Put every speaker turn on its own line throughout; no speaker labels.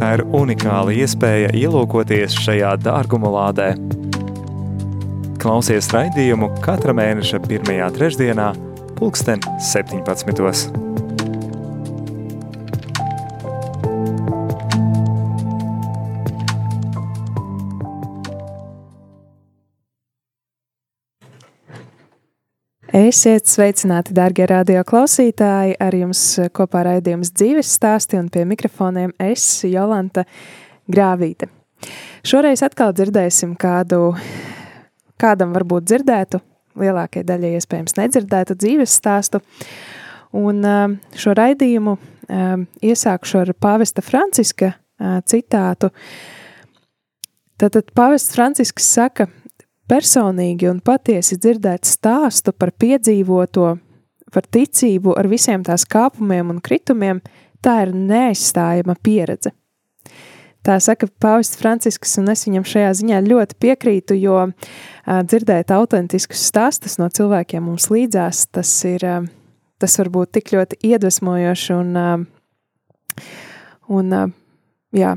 tā ir unikāla iespēja ielūkoties šajā dārguma lādē. Klausies raidījumu katra mēneša pirmajā trešdienā, pulksten 17.
Esiet sveicināti, darbie radioklausītāji! Ar jums kopā raidījums dzīves stāsti un pie mikrofoniem es, Jolanta Grāvīte. Šoreiz atkal dzirdēsim kādu, kādam varbūt dzirdētu, lielākajai daļai iespējams nedzirdētu dzīves stāstu. Un šo raidījumu iesākšu ar pāvesta Franciska citātu. Tātad pāvests Francisks saka – personīgi un patiesi dzirdēt stāstu par piedzīvoto, par ticību ar visiem tās kāpumiem un kritumiem, tā ir neaizstājama pieredze. Tā saka Pāvests Francisks, un es viņam šajā ziņā ļoti piekrītu, jo dzirdēt autentiskus stāstus no cilvēkiem mums līdzās, tas ir, tas var būt tik ļoti iedvesmojoši un, un jā,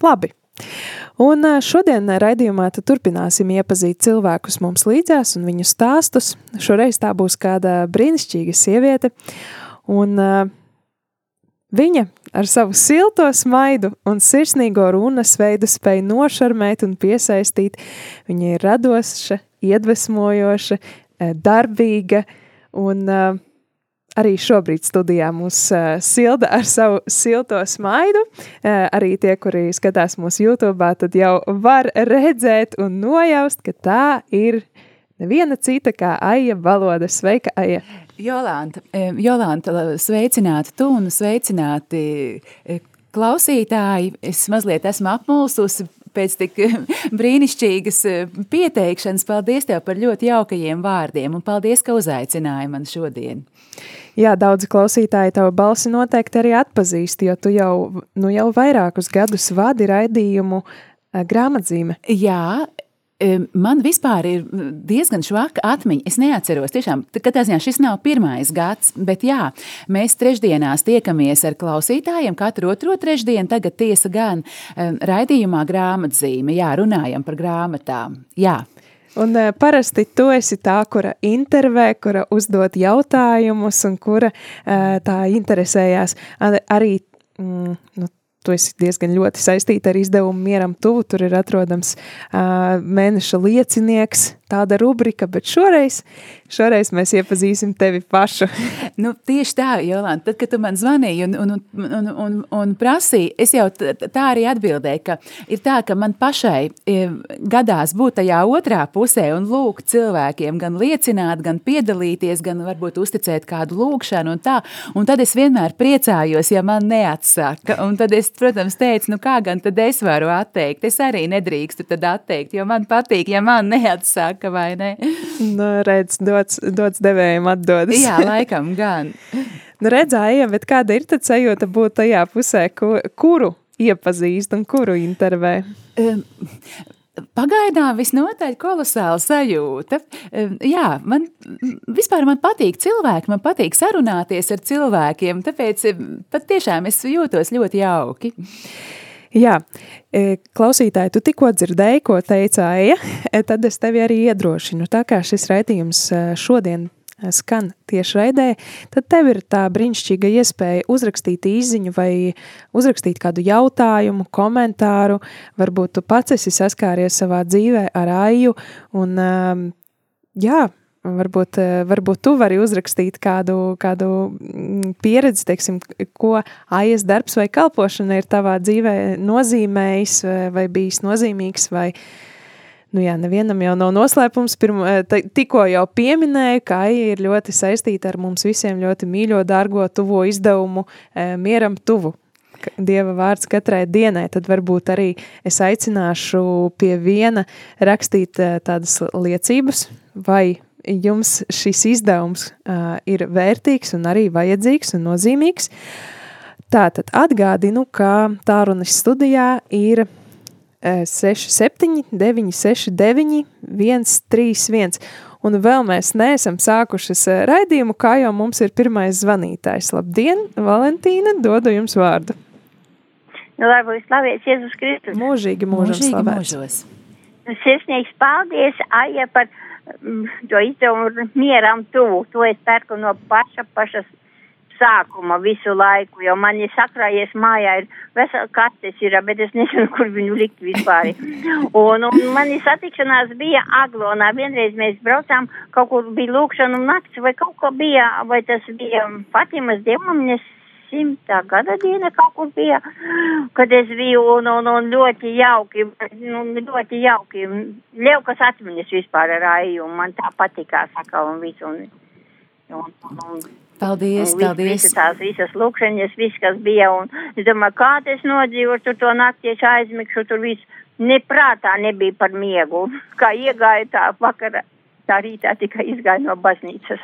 labi. Un šodien raidījumā turpināsim iepazīt cilvēkus mums līdzās un viņu stāstus. Šoreiz tā būs kāda brīnišķīga sieviete, un uh, viņa ar savu silto smaidu un sirsnīgo runas veidu spēj nošarmēt un piesaistīt. Viņa ir radoša, iedvesmojoša, darbīga un uh, Arī šobrīd studijā mūs uh, silda ar savu silto smaidu. Uh, arī tie, kuri skatās mūsu YouTube, tad jau var redzēt un nojaust, ka tā ir neviena cita kā Aija valoda. Sveika, Aija!
Jolanta, Jolanta sveicināti tu un sveicināti klausītāji. Es mazliet esmu apmulsusi pēc tik brīnišķīgas pieteikšanas. Paldies tev par ļoti jaukajiem vārdiem un paldies, ka uzaicināji man šodien.
Jā, daudzi klausītāji tavu balsi noteikti arī atpazīst, jo tu jau, nu jau vairākus gadus vadi raidījumu eh, grāmatzīme.
Jā, Man vispār ir diezgan švaka atmiņa. Es neatceros, tiešām, katrā ziņā šis nav pirmais gads, bet jā, mēs trešdienās tiekamies ar klausītājiem katru otro trešdienu. Tagad tiesa gan raidījumā grāmatzīme, jā, runājam par grāmatām. Jā.
Un uh, parasti tu esi tā, kura intervē, kura uzdod jautājumus un kura uh, tā interesējās. Arī mm, nu, tu esi diezgan ļoti saistīta ar izdevumu Mieram tuvu, tur ir atrodams uh, mēneša liecinieks, tāda rubrika, bet šoreiz, šoreiz mēs iepazīsim tevi pašu.
nu, tieši tā, Jolanta, tad, kad tu man zvanīji un, un, un, un, un prasīji, es jau tā arī atbildēju, ka ir tā, ka man pašai gadās būt tajā otrā pusē un lūgt cilvēkiem gan liecināt, gan piedalīties, gan varbūt uzticēt kādu lūgšanu un tā, un tad es vienmēr priecājos, ja man neatsaka, un tad es protams, teica, nu kā gan tad es varu atteikt? Es arī nedrīkstu tad atteikt, jo man patīk, ja man neatsaka, vai ne?
Nu, redz, dots, dots devējiem atdodas.
Jā, laikam gan.
nu, redzēja, bet kāda ir tad sajūta būt tajā pusē, kuru iepazīst un kuru intervē? Um,
Pagaidām visnotaļ kolosāla sajūta. Jā, man vispār man patīk cilvēki, man patīk sarunāties ar cilvēkiem, tāpēc pat tiešām es jūtos ļoti jauki.
Jā, e, klausītāji, tu tikko dzirdēji, ko teicāja, e, tad es tevi arī iedrošinu. Tā kā šis raidījums e, šodien skan tieši raidē, tad tev ir tā brīnišķīga iespēja uzrakstīt īziņu vai uzrakstīt kādu jautājumu, komentāru. Varbūt tu pats esi saskāries savā dzīvē ar aju un jā, varbūt, varbūt tu vari uzrakstīt kādu, kādu mm, pieredzi, teiksim, ko aies darbs vai kalpošana ir tavā dzīvē nozīmējis vai bijis nozīmīgs vai Nu jā, nevienam jau nav noslēpums. Pirma, eh, tikko jau pieminēju, ka AI ir ļoti saistīta ar mums visiem ļoti mīļo, dārgo, tuvo izdevumu eh, Mieram tuvu. Dieva vārds katrai dienai, tad varbūt arī es aicināšu pie viena rakstīt tādas liecības, vai jums šis izdevums uh, ir vērtīgs un arī vajadzīgs un nozīmīgs. Tātad atgādinu, ka tārunis studijā ir 67, 969, 131. Un vēl mēs neesam sākušas raidījumu, kā jau mums ir pirmais zvanītājs. Labdien, Valentīna, dodu jums vārdu.
Nu, lai būs slavēts Jēzus Kristus.
Mūžīgi mūžam
Mūžīgi
slavēts.
mūžos.
Sirsnīgs paldies, Aija, par to izdevumu mieram tuvu. To es pērku no paša, pašas sākuma visu laiku, jo man ir sakrājies mājā, ir vesela kartes ir, bet es nezinu, kur viņu likt vispār. Un, un man ir satikšanās bija Aglonā. Vienreiz mēs braucām, kaut kur bija lūkšana un nakts, vai kaut ko bija, vai tas bija Fatimas dievmamiņas simtā gada diena kaut kur bija, kad es biju un, un, un ļoti jauki, nu, ļoti jauki. Ļaukas atmiņas vispār ar Aiju, un man tā patikās atkal un visu. Un, un, un, un,
Paldies,
Un vis-
paldies.
Visas tās visas lūkšanas, viss, kas bija, un es domāju, kā es nodzīvošu tur to nakti, es aizmigšu, tur viss neprātā nebija par miegu. Kā iegāju tā vakara, tā rītā tikai izgāju no baznīcas.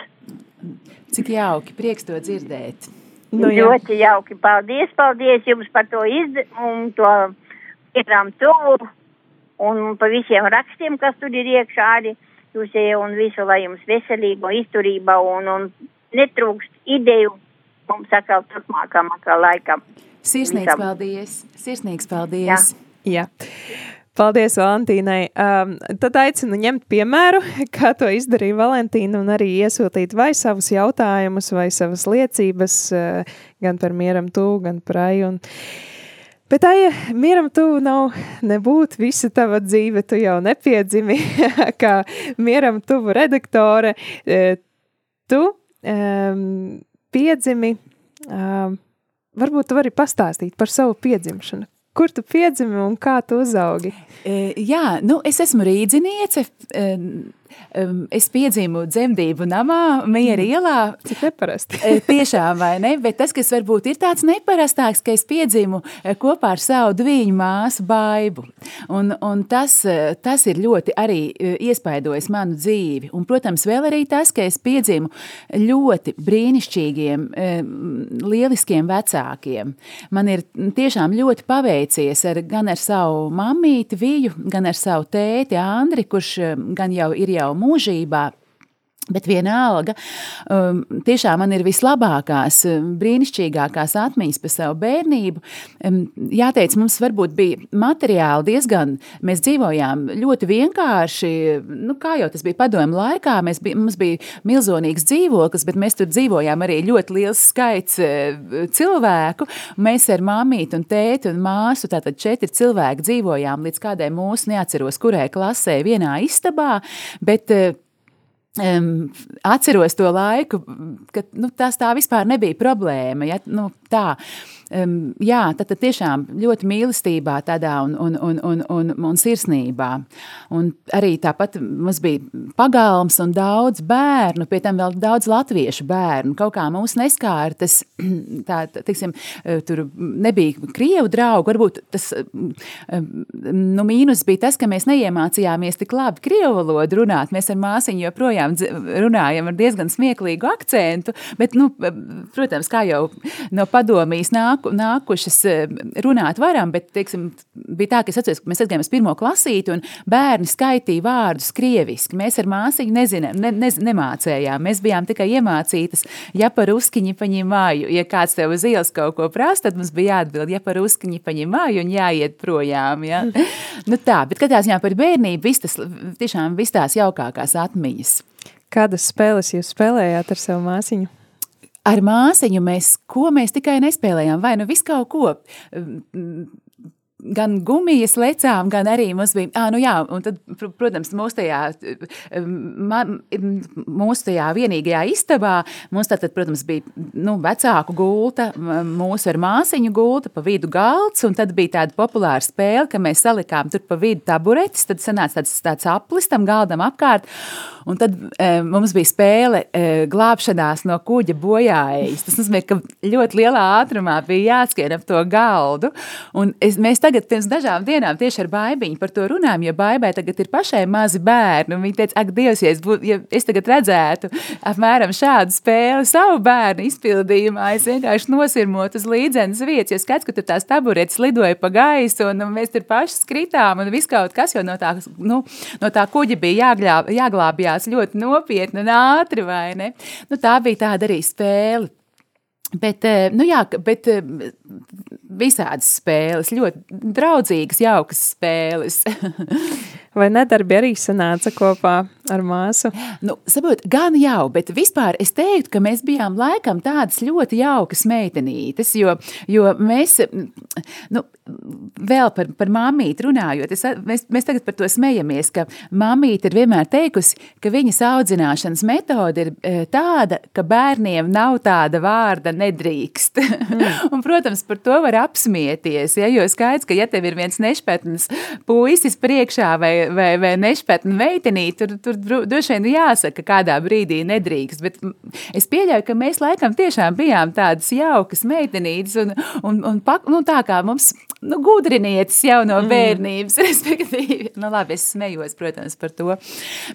Cik jauki, prieks to dzirdēt.
Nu, jā.
ļoti jauki, paldies, paldies jums par to izdevumu, to iekrām tuvu, un pa visiem rakstiem, kas tur ir iekšā arī, jūs jau un visu, lai jums veselība, izturība un, un netrūkst ideju mums atkal turpmākam atkal laikam.
Sirsnīgs
Visam.
paldies. Sirsnīgs paldies.
Jā. Paldies, Valentīnai. Um, tad aicinu ņemt piemēru, kā to izdarīja Valentīna, un arī iesūtīt vai savus jautājumus, vai savas liecības, uh, gan par mieram tuvu, gan par aju. Un... Bet tā, mieram tuvu nav nebūt visa tava dzīve, tu jau nepiedzimi, kā mieram tuvu redaktore. Eh, Tu um, piedzimi, um, varbūt tu vari pastāstīt par savu piedzimšanu. Kur tu piedzimi un kā tu uzaugi?
E, Jā, nu, es esmu rīdziniece. Em, Es piedzimu dzemdību namā, Miera ielā.
Cik neparasti.
E, Tiešām, vai ne? Bet tas, kas varbūt ir tāds neparastāks, ka es piedzimu e, kopā ar savu dviņu māsu Baibu. Un, un tas, e, tas ir ļoti arī iespaidojis manu dzīvi. Un, protams, vēl arī tas, ka es piedzimu ļoti brīnišķīgiem, lieliskiem vecākiem. Man ir tiešām ļoti paveicies ar, gan ar savu mammīti Viju, gan ar savu tēti Andri, kurš gan jau ir jau mūžībā. Bet vienalga, um, tiešām man ir vislabākās, um, brīnišķīgākās atmiņas par savu bērnību. Um, jāteic, mums varbūt bija materiāli diezgan, mēs dzīvojām ļoti vienkārši, nu, kā jau tas bija padomu laikā, mēs bija, mums bija milzonīgs dzīvoklis, bet mēs tur dzīvojām arī ļoti liels skaits eh, cilvēku. Mēs ar mammīti un tēti un māsu, tātad četri cilvēki dzīvojām līdz kādai mūsu, neatceros, kurai klasē vienā istabā, bet eh, Um, atceros to laiku, kad nu, tas tā vispār nebija problēma. Ja? Nu, tā, um, jā, tad, tad tiešām ļoti mīlestībā tādā un, un, un, un, un, un sirsnībā. Un arī tāpat mums bija pagalms un daudz bērnu, pie tam vēl daudz latviešu bērnu. Kaut kā mūs neskāra tas, tā, tiksim, tur nebija krievu draugu, varbūt tas nu, mīnus bija tas, ka mēs neiemācījāmies tik labi krievu valodu runāt. Mēs ar māsiņu joprojām runājam ar diezgan smieklīgu akcentu, bet, nu, protams, kā jau no padomijas nāku, nākušas eh, runāt varam, bet, teiksim, bija tā, ka es atceros, ka mēs atgājām uz pirmo klasīti un bērni skaitīja vārdus krieviski. Mēs ar māsiņu nezinām, ne, ne, nemācējām. Mēs bijām tikai iemācītas, ja par uskiņi paņemāju. Ja kāds tev uz ielas kaut ko prasa, tad mums bija jāatbild, ja par uskiņi paņemāju un jāiet projām. Ja? nu tā, bet katrā ziņā par bērnību viss tas, tiešām viss tās jaukākās atmiņas.
Kādas spēles jūs spēlējāt ar savu māsiņu?
Ar māsiņu mēs, ko mēs tikai nespēlējām, vai nu visu kaut ko. Gan gumijas lecām, gan arī mums bija, ah, nu jā, un tad, pr- protams, mūsu tajā, mūsu tajā vienīgajā istabā, mums tātad, protams, bija, nu, vecāku gulta, mūsu ar māsiņu gulta, pa vidu galds, un tad bija tāda populāra spēle, ka mēs salikām tur pa vidu taburetis, tad sanāca tāds, tāds aplis tam galdam apkārt, Un tad e, mums bija spēle e, glābšanās no kuģa bojājējas. Tas nozīmē, ka ļoti lielā ātrumā bija jāskrien ap to galdu. Un es, mēs tagad pirms dažām dienām tieši ar baibiņu par to runājam, jo baibai tagad ir pašai mazi bērni. Viņa teica, ak, Dievs, ja es, būt, ja es tagad redzētu apmēram šādu spēli savu bērnu izpildījumā, es vienkārši nosirmotu uz līdzenas vietas, jo skats, ka tur tās taburetes lidoja pa gaisu un, un mēs tur paši skritām un viss kaut kas, jo no tā, nu, no tā kuģa bija jāglāb, jāglābjās ļoti nopietni un ātri, vai ne? Nu, tā bija tāda arī spēle. Bet, eh, nu jā, bet eh, visādas spēles, ļoti draudzīgas, jaukas spēles.
Vai nedarbi arī sanāca kopā ar māsu?
Nu, saprot, gan jau, bet vispār es teiktu, ka mēs bijām laikam tādas ļoti jaukas meitenītes, jo, jo mēs, nu, vēl par, par māmīti runājot, es, mēs, mēs tagad par to smejamies, ka māmīte ir vienmēr teikusi, ka viņas audzināšanas metode ir e, tāda, ka bērniem nav tāda vārda nedrīkst. Mm. Un, protams, par to var apsmieties, ja, jo skaidrs, ka ja tev ir viens nešpetns puisis priekšā vai vai, vai nešpatna meitenīte, tur, tur droši vien jāsaka, kādā brīdī nedrīkst. Bet es pieļauju, ka mēs laikam tiešām bijām tādas jaukas meitenītes un, un, un pak, nu, tā kā mums nu, gudrinietis jau no mm. bērnības, mm. respektīvi. Nu, labi, es smējos, protams, par to.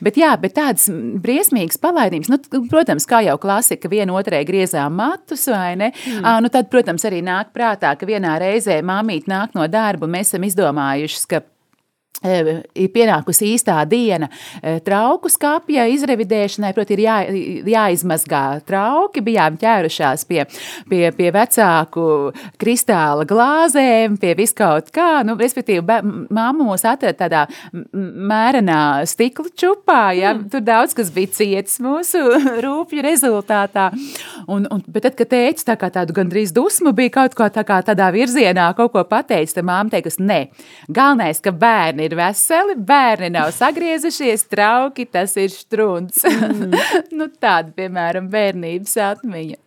Bet jā, bet tādas briesmīgas palaidības, nu, protams, kā jau klasika, viena otrai griezām matus, vai ne? Mm. À, nu, tad, protams, arī nāk prātā, ka vienā reizē māmīt nāk no darba, mēs esam izdomājuši, ka ir pienākusi īstā diena. Trauku skāpja izrevidēšanai, proti ir jā, jāizmazgā trauki, bijām ķērušās pie, pie, pie vecāku kristāla glāzēm, pie viskaut kā, nu, respektīvi, māma mūs atrada tādā mērenā stikla čupā, ja, mm. tur daudz kas bija ciets mūsu rūpju rezultātā, un, un, bet tad, kad teica tā kā tādu gandrīz dusmu, bija kaut ko tā kā tādā virzienā kaut ko pateicis, tad māma teikas, ne, galvenais, ka bērni ir ir veseli, bērni nav sagriezušies, trauki, tas ir strunts. Mm. nu, tāda, piemēram, bērnības atmiņa.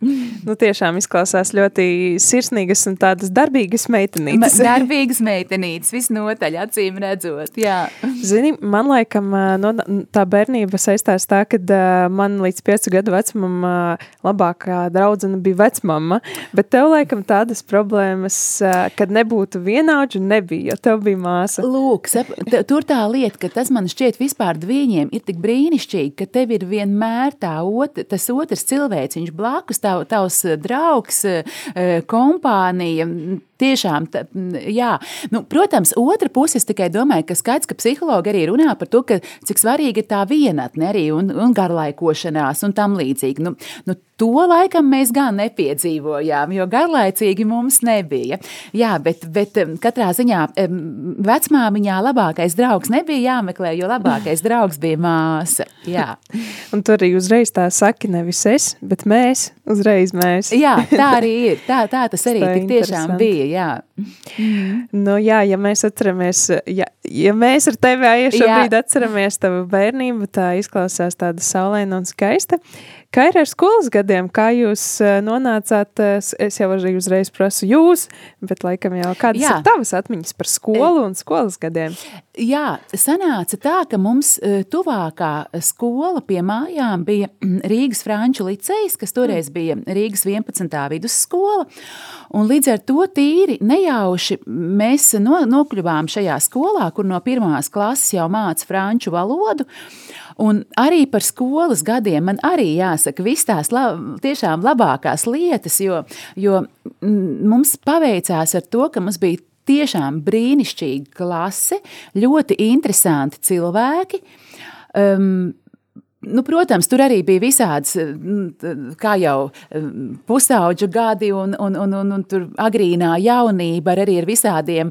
nu, tiešām izklausās ļoti sirsnīgas un tādas darbīgas meitenītes.
darbīgas meitenītes, visnotaļ acīm redzot, jā.
Zini, man laikam no, tā bērnība saistās tā, ka man līdz piecu gadu vecumam labākā draudzene bija vecmama, bet tev laikam tādas problēmas, kad nebūtu vienaudžu, nebija, jo tev bija māsa.
Lūk, tur tā lieta, ka tas man šķiet vispār viņiem ir tik brīnišķīgi, ka tev ir vienmēr tā ot, tas otrs cilvēks, viņš blakus, tav, tavs draugs, eh, kompānija, Tiešām, tā, jā. Nu, protams, otra puse, tikai domāju, ka skaidrs, ka psihologi arī runā par to, ka cik svarīga ir tā vienatne arī un, un garlaikošanās un tam līdzīgi. Nu, nu, to laikam mēs gan nepiedzīvojām, jo garlaicīgi mums nebija. Jā, bet, bet katrā ziņā vecmāmiņā labākais draugs nebija jāmeklē, jo labākais draugs bija māsa. Jā.
un tur arī uzreiz tā saki nevis es, bet mēs, uzreiz mēs.
jā, tā arī ir. Tā, tā tas arī tik tiešām bija jā.
Nu, jā, ja mēs atceramies, ja, ja mēs ar tevi Aija šobrīd jā. atceramies tavu bērnību, tā izklausās tāda saulēna un skaista. Kā ir ar skolas gadiem? Kā jūs eh, nonācāt? Eh, es jau arī uzreiz prasu jūs, bet laikam jau kādas Jā. ir tavas atmiņas par skolu un skolas gadiem?
Jā, sanāca tā, ka mums eh, tuvākā skola pie mājām bija mm, Rīgas Franču licejs, kas toreiz mm. bija Rīgas 11. vidusskola, un līdz ar to tīri nejauši mēs no, nokļuvām šajā skolā, kur no pirmās klases jau māca franču valodu, Un arī par skolas gadiem man arī jāsaka viss tās la, tiešām labākās lietas, jo, jo mums paveicās ar to, ka mums bija tiešām brīnišķīga klase, ļoti interesanti cilvēki. Um, Nu, protams, tur arī bija visādas, kā jau pusauģa gadi, un, un, un, un, un tur agrīnā jaunība ar arī ar visādiem,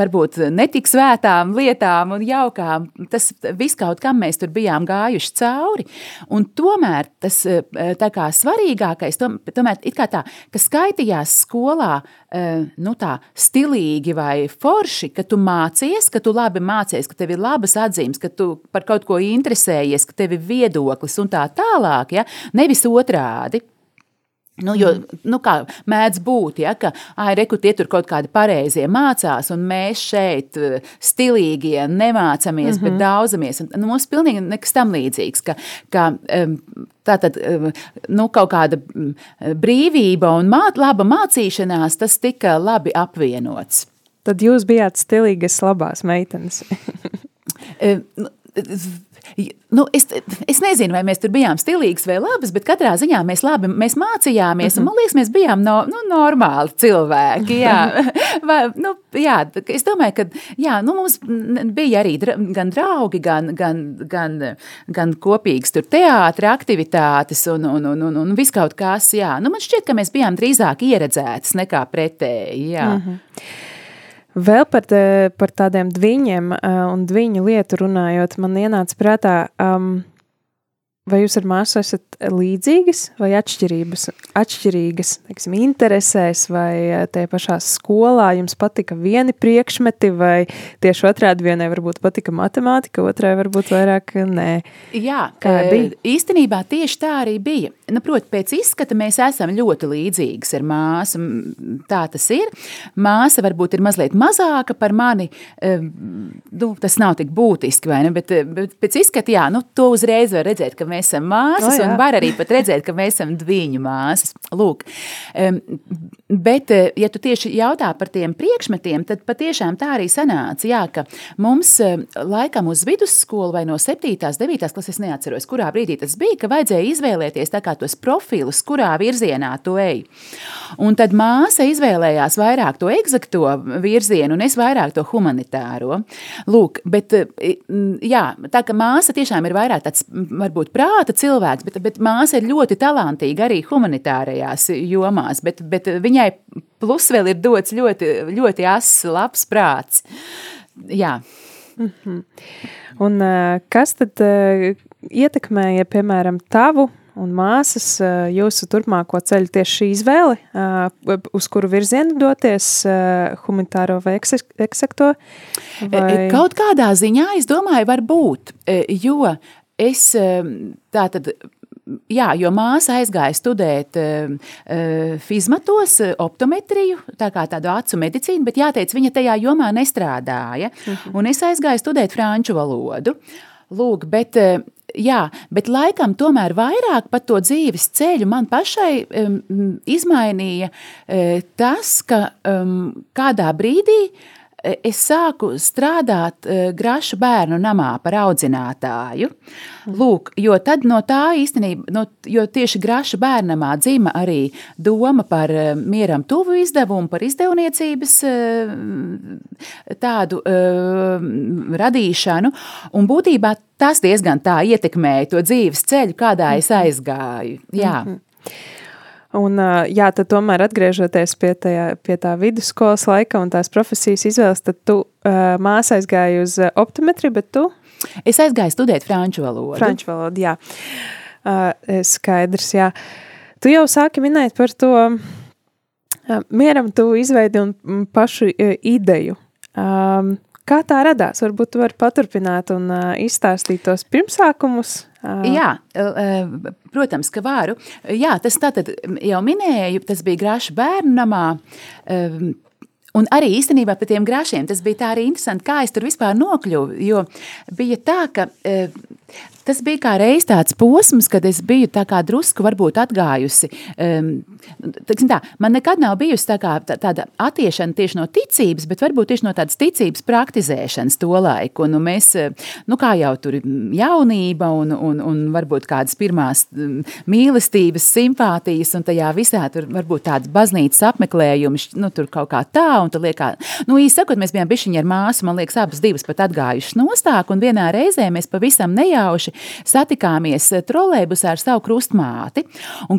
varbūt netik svētām lietām un jaukām. Tas viss kaut kam mēs tur bijām gājuši cauri. Un tomēr tas kā svarīgākais, tomēr tā, ka skaitījās skolā nu tā stilīgi vai forši, ka tu mācies, ka tu labi mācies, ka tev ir labas atzīmes, ka tu par kaut ko interesējies, ka tev ir viedoklis un tā tālāk, ja? nevis otrādi. Nu, jo, nu, kā mēdz būt, ja, ka reku tie tur kaut kādi pareizie mācās, un mēs šeit eh, stilīgie nemācāmies, mm -hmm. bet mhm. daudzamies. Nu, mums pilnīgi nekas tam līdzīgs, ka, ka tā tad nu, kaut kāda brīvība un māt, laba mācīšanās, tas tika labi apvienots.
Tad jūs bijāt stilīgas labās meitenes.
Nu, es, es nezinu, vai mēs tur bijām stilīgas vai labas, bet katrā ziņā mēs labi mēs mācījāmies. Mm -hmm. Man liekas, mēs bijām no, nu, normāli cilvēki. Jā. vai, nu, jā, es domāju, ka jā, nu, mums bija arī gan draugi, gan, gan, gan, gan kopīgas teātris, aktivitātes un, un, un, un, un viss kaut kas. Jā. Nu, man šķiet, ka mēs bijām drīzāk ieredzētas nekā pretēji. Jā. Mm -hmm.
Vēl par, te, par tādiem dviņiem uh, un dviņu lietu runājot, man ienāca prātā, um, vai jūs ar māsu esat līdzīgas vai atšķirības, atšķirīgas, teiksim, interesēs vai tie pašā skolā jums patika vieni priekšmeti vai tieši otrādi vienai varbūt patika matemātika, otrai varbūt vairāk nē.
Jā, kā bija? Īstenībā tieši tā arī bija. Nu, proti, pēc izskata mēs esam ļoti līdzīgas ar māsu. Tā tas ir. Māsa varbūt ir mazliet mazāka par mani. Nu, tas nav tik būtiski, vai ne? Bet, bet pēc izskata, jā, nu, to uzreiz var redzēt, ka mēs esam māsas, oh, un var arī pat redzēt, ka mēs esam diviņu māsas. Lūk, bet, eh, ja tu tieši jautā par tiem priekšmetiem, tad patiešām tā arī sanāca, jā, ka mums laikam uz vidusskolu vai no 7. 9. klases neatceros, kurā brīdī tas bija, ka vajadzēja izvēlēties kā tos profilus, kurā virzienā tu ej. Un tad māsa izvēlējās vairāk to eksakto virzienu, un es vairāk to humanitāro. Lūk, bet eh, jā, tā ka māsa tiešām ir vairāk tāds varbūt prāta cilvēks, bet, bet māsa ir ļoti talantīga arī humanitārajās jomās, bet, bet viņai plus vēl ir dots ļoti, ļoti ass, labs prāts. Jā.
Mm -hmm. Un kas tad ietekmēja, piemēram, tavu un māsas jūsu turpmāko ceļu tieši šī izvēle, uz kuru virzienu doties, humanitāro vai eksekto?
Vai... Kaut kādā ziņā, es domāju, var būt, jo es tā tad jā, jo māsa aizgāja studēt uh, fizmatos, optometriju, tā kā tādu acu medicīnu, bet jāteic, viņa tajā jomā nestrādāja. Uh mhm. -huh. Un es aizgāju studēt franču valodu. Lūk, bet, jā, bet laikam tomēr vairāk par to dzīves ceļu man pašai um, izmainīja uh, tas, ka um, kādā brīdī uh, es sāku strādāt e, Grašu bērnu namā par audzinātāju. Lūk, jo tad no tā īstenībā, no, jo tieši Grašu bērnamā dzima arī doma par e, mieram tuvu izdevumu, par izdevniecības e, tādu radīšanu, un būtībā tas diezgan tā ietekmēja to dzīves ceļu, kādā es aizgāju. Jā. Mm -hmm.
Un, jā, tad tomēr atgriežoties pie, tajā, pie tā vidusskolas laika un tās profesijas izvēles, tad tu uh, māsa aizgāji uz optometri, bet tu?
Es aizgāju studēt franču valodu.
Franču valodu, jā. Uh, skaidrs, jā. Tu jau sāki minēt par to uh, mieram tu izveidi un pašu uh, ideju. Um, Kā tā radās? Varbūt tu vari paturpināt un uh, izstāstīt tos pirmsākumus.
Uh. Jā, uh, protams, ka varu. Jā, tas tātad jau minēju, tas bija Grāša bērnu namā. Uh, Un arī īstenībā par tiem grāšiem tas bija tā arī interesanti, kā es tur vispār nokļuvu. Jo bija tā, ka Tas bija kā reiz tāds posms, kad es biju tā kā drusku varbūt atgājusi. Um, tā, man nekad nav bijusi tā kā, tā, tāda attiešana tieši no ticības, bet varbūt tieši no tādas ticības praktizēšanas to laiku. Un, un mēs, nu kā jau tur jaunība un, un, un varbūt kādas pirmās mīlestības, simpātijas un tajā visā tur varbūt tādas baznīcas apmeklējumi, nu tur kaut kā tā, un tad liekā, nu īsti sakot, mēs bijām bišķiņi ar māsu, man liekas, abas divas pat atgājušas nostāk, un vienā reizē mēs pavisam nejauši satikāmies eh, trolēbusā ar savu krustmāti.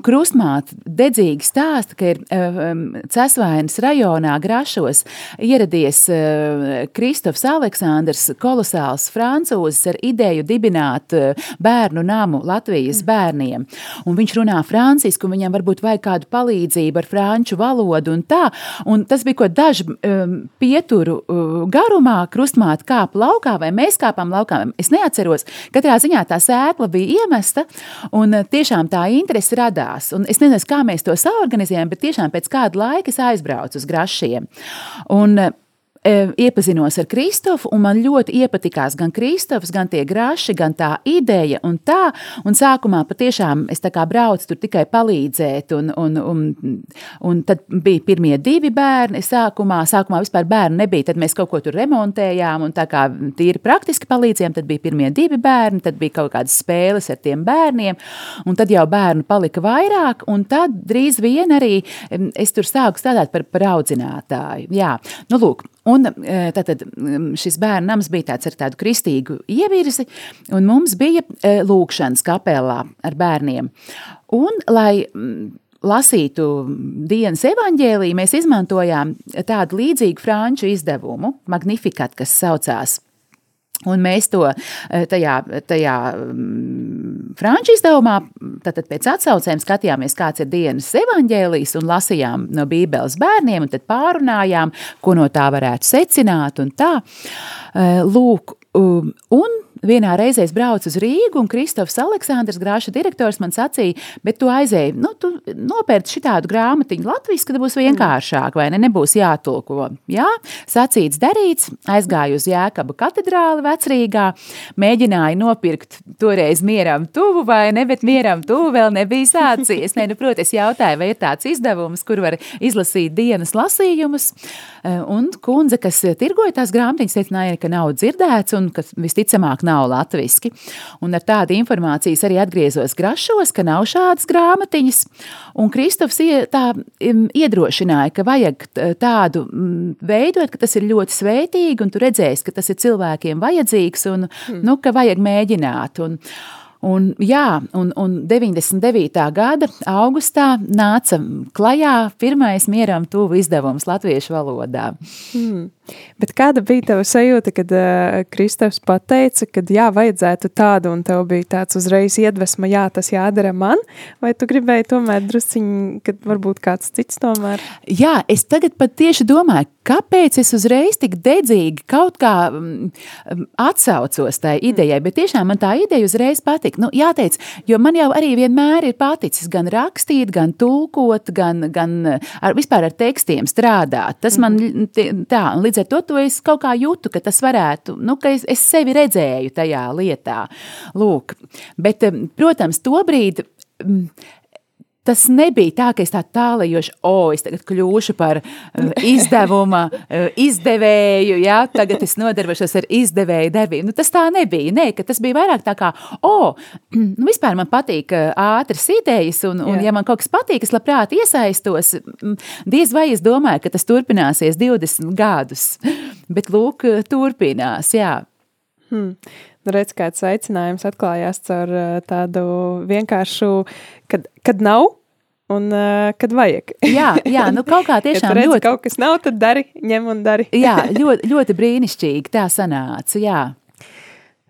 Krustmāte dedzīgi stāsta, ka ir um, Cesvainas rajonā Grašos ieradies uh, Kristofs Aleksandrs, kolosāls francūzis ar ideju dibināt uh, bērnu namu Latvijas mm. bērniem. Un viņš runā francisku, viņam varbūt vajag kādu palīdzību ar franču valodu un tā. Un tas bija ko dažu um, pieturu uh, garumā, krustmāte kāpa laukā vai mēs kāpām laukā. Es neatceros. Katrā ziņā tā sēkla bija iemesta, un tiešām tā interese radās. Un es nezinu, kā mēs to saorganizējam, bet tiešām pēc kāda laika es aizbraucu uz grašiem. Un, iepazinos ar Kristofu, un man ļoti iepatikās gan Kristofs, gan tie graši, gan tā ideja. Un, tā, un sākumā patiešām es braucu tur tikai palīdzēt, un, un, un, un tad bija pirmie divi bērni. Sākumā, sākumā vispār bērnu nebija, tad mēs kaut ko tur remontējām, un tā kā tīri praktiski palīdzējām, tad bija pirmie divi bērni, tad bija kaut kādas spēles ar tiem bērniem, un tad jau bērnu palika vairāk, un tad drīz vien arī es tur sāku strādāt par, par audzinātāju. Jā, nu lūk, Un e, tātad šis bērnu nams bija tāds ar tādu kristīgu ievirzi, un mums bija e, lūkšanas kapelā ar bērniem. Un, lai lasītu dienas evaņģēlī, mēs izmantojām tādu līdzīgu franču izdevumu, Magnificat, kas saucās Un mēs to eh, tajā, tajā franču izdevumā, tad pēc atsaucēm skatījāmies, kāds ir dienas evaņģēlijs, un lasījām no Bībeles bērniem, un tad pārunājām, ko no tā varētu secināt. Un tā, eh, lūk, um, un vienā reizē es braucu uz Rīgu, un Kristofs Aleksandrs, grāša direktors, man sacīja, bet tu aizēji, nu, tu nopērci šitādu grāmatiņu Latvijas, kad būs vienkāršāk, vai ne, nebūs jātulko. Jā, sacīts darīts, aizgāju uz Jēkaba katedrāli vecrīgā, mēģināju nopirkt toreiz mieram tuvu, vai ne, bet mieram tuvu vēl nebija sācies. Nē, nu, protams, jautāju, vai ir tāds izdevums, kur var izlasīt dienas lasījumus, un kundze, kas tirgoja tās grāmatiņas, teica, ka nav dzirdēts, un ka visticamāk nav nav latviski. Un ar tādu informāciju arī atgriezos grašos, ka nav šādas grāmatiņas. Un Kristofs tā iedrošināja, ka vajag tādu veidot, ka tas ir ļoti svētīgi, un tu redzēsi, ka tas ir cilvēkiem vajadzīgs, un mm. nu, ka vajag mēģināt. Un, Un, jā, un, un 99. gada augustā nāca klajā pirmais mieram tuvu izdevums latviešu valodā.
Hmm. Bet kāda bija tava sajūta, kad uh, Kristofs pateica, ka jā, vajadzētu tādu, un tev bija tāds uzreiz iedvesma, jā, tas jādara man, vai tu gribēji tomēr drusciņi, kad varbūt kāds cits tomēr?
Jā, es tagad pat tieši domāju, kāpēc es uzreiz tik dedzīgi kaut kā um, atsaucos tai idejai, bet tiešām man tā ideja uzreiz patika. Nu, jāteic, jo man jau arī vienmēr ir paticis gan rakstīt, gan tulkot, gan, gan ar, vispār ar tekstiem strādāt. Tas man mhm. tā, līdz līdz ar to, to es kaut kā jūtu, ka tas varētu, nu, ka es, es sevi redzēju tajā lietā. Lūk, bet, protams, to brīdi Tas nebija tā, ka es tā tālajoši, o, oh, es tagad kļūšu par uh, izdevuma uh, izdevēju, jā, tagad es nodarbošos ar izdevēju darbību. Nu, tas tā nebija, nē, ka tas bija vairāk tā kā, o, oh, nu, vispār man patīk uh, ātras idejas, un, un jā. ja man kaut kas patīk, es labprāt iesaistos, diez vai es domāju, ka tas turpināsies 20 gadus, bet lūk, turpinās, jā.
Hmm. Redz, kāds aicinājums atklājās caur tādu vienkāršu, kad, kad nav, un uh, kad vajag.
jā, jā, nu kaut kā tiešām
ja ļoti. kaut kas nav, tad dari, ņem un dari.
jā, ļoti, ļoti brīnišķīgi tā sanāca, jā.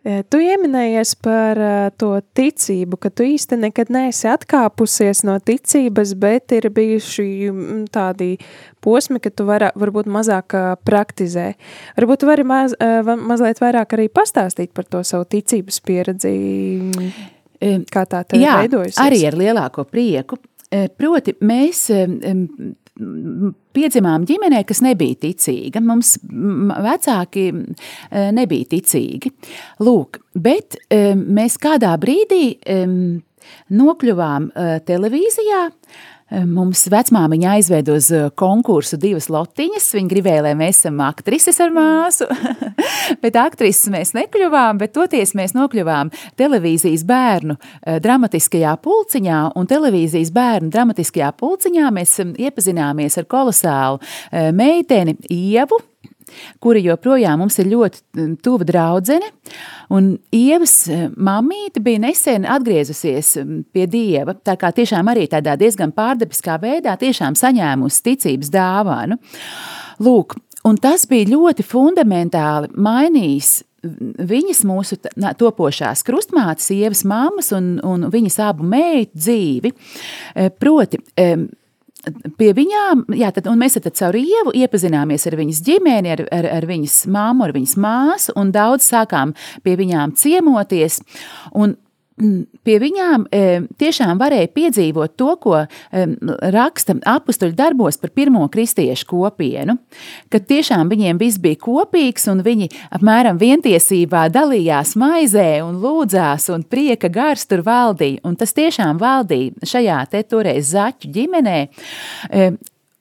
Tu pieminējies par to ticību, ka tu īsti nekad neesi atkāpusies no ticības, bet ir bijuši tādi posmi, ka tu var, varbūt mazāk praktizē. Varbūt vari maz, mazliet vairāk arī pastāstīt par to savu ticības pieredzi, kā tā tev
Jā,
veidojusies.
arī ar lielāko prieku. Proti, mēs piedzimām ģimenē, kas nebija ticīga. Mums vecāki nebija ticīgi. Lūk, bet mēs kādā brīdī nokļuvām televīzijā, Mums vecmāmiņa aizved uz konkursu divas lotiņas. Viņa gribēja, lai mēs esam aktrises ar māsu, bet aktrises mēs nekļuvām, bet toties mēs nokļuvām televīzijas bērnu dramatiskajā pulciņā, un televīzijas bērnu dramatiskajā pulciņā mēs iepazināmies ar kolosālu meiteni Ievu, kura joprojām mums ir ļoti tuva draudzene. Un Ievas eh, mamīte bija nesen atgriezusies pie Dieva, tā kā tiešām arī tādā diezgan pārdabiskā veidā tiešām saņēmusi ticības dāvanu. Lūk, un tas bija ļoti fundamentāli mainījis viņas mūsu topošās krustmātes, sievas mammas un, un viņas abu meitu dzīvi. Eh, proti, pie viņām, jā, tad, un mēs tad caur ievu iepazināmies ar viņas ģimeni, ar, ar, ar viņas māmu, ar viņas māsu, un daudz sākām pie viņām ciemoties. Un pie viņām e, tiešām varēja piedzīvot to, ko e, raksta apakstuļu darbos par pirmo kristiešu kopienu. Kad tiešām viņiem viss bija kopīgs, un viņi apmēram vientiesībā dalījās maizē, un lūdzās, un prieka gars tur valdīja. Un tas tiešām valdīja šajā te toreiz zaķu ģimenē. E,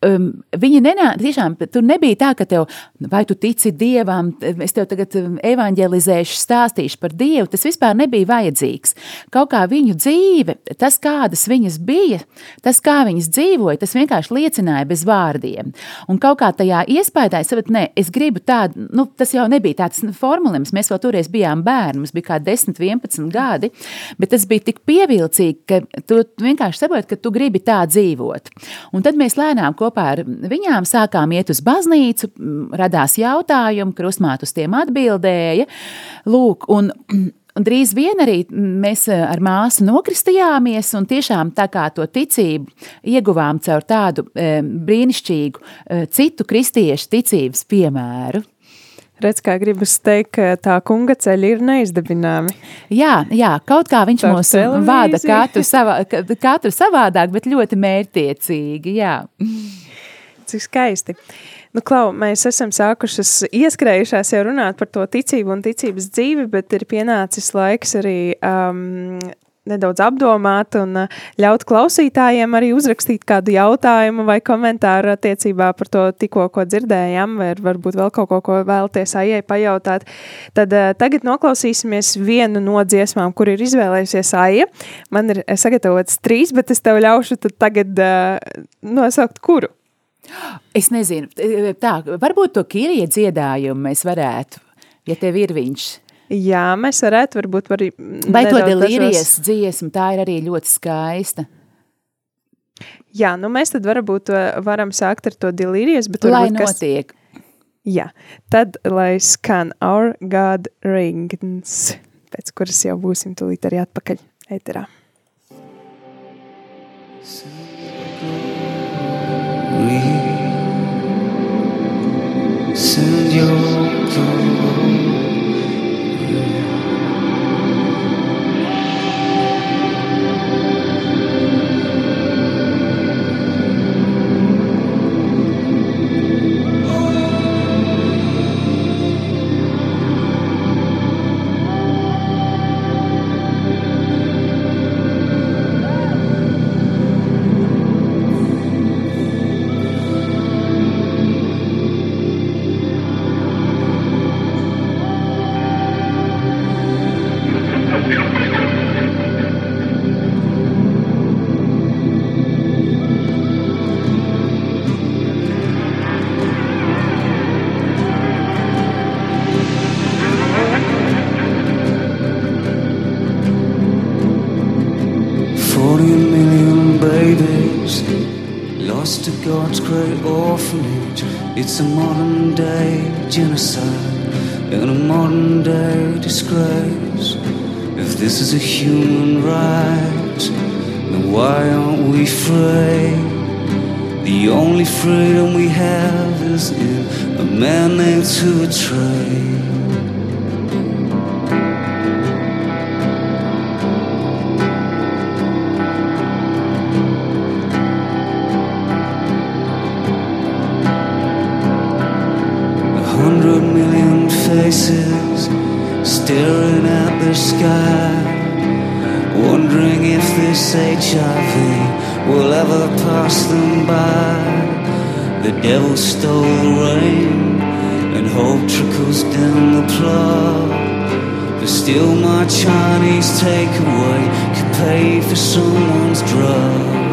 um, viņi nenāca, tiešām tur nebija tā, ka tev, vai tu tici Dievam, es tev tagad um, evanģelizēšu, stāstīšu par Dievu, tas vispār nebija vajadzīgs. Kaut kā viņu dzīve, tas kādas viņas bija, tas kā viņas dzīvoja, tas vienkārši liecināja bez vārdiem. Un kaut kā tajā iespējā, es saprotu, nē, es gribu tādu, nu, tas jau nebija tāds formulējums, mēs vēl toreiz bijām bērni, mums bija kā 10, 11 gadi, bet tas bija tik pievilcīgi, ka tu vienkārši saproti, ka tu gribi tā dzīvot. Un tad mēs lēnām kopā kopā ar viņām sākām iet uz baznīcu, radās jautājumi, krustmāt uz tiem atbildēja. Lūk, un, Un drīz vien arī mēs ar māsu nokristījāmies, un tiešām tā kā to ticību ieguvām caur tādu e, brīnišķīgu e, citu kristiešu ticības piemēru.
Redz, kā gribas teikt, ka tā kunga ceļi ir neizdevināmi.
Jā, jā kaut kā viņš mūs vada katru, savā, katru savādāk, bet ļoti mērtiecīgi, jā.
Cik skaisti. Nu, Klau, mēs esam sākušas ieskrējušās jau runāt par to ticību un ticības dzīvi, bet ir pienācis laiks arī um, nedaudz apdomāt un uh, ļaut klausītājiem arī uzrakstīt kādu jautājumu vai komentāru attiecībā par to tikko, ko dzirdējām, vai varbūt vēl kaut ko, ko vēlties Aijai pajautāt. Tad uh, tagad noklausīsimies vienu no dziesmām, kur ir izvēlējusies Aija. Man ir sagatavots trīs, bet es tev ļaušu tagad uh, nosaukt kuru.
Es nezinu, tā, varbūt to Kirija dziedājumu mēs varētu, ja tev ir viņš.
Jā, mēs varētu varbūt arī
Vai to delīrijas dziesmu, tā ir arī ļoti skaista.
Jā, nu mēs tad varbūt varam sākt ar to delīrijas, bet
Lai varbūt notiek. Kas...
Jā, tad lai skan Our God Rings, pēc kuras jau būsim tūlīt arī atpakaļ ēterā. Send your glory. A modern day genocide and a modern day disgrace. If this is a human right, then why aren't we free? The only freedom we have is in a man named to betray. HIV will ever pass them by. The devil stole the rain, and hope trickles down the plug. But still, my Chinese takeaway could pay for someone's drugs.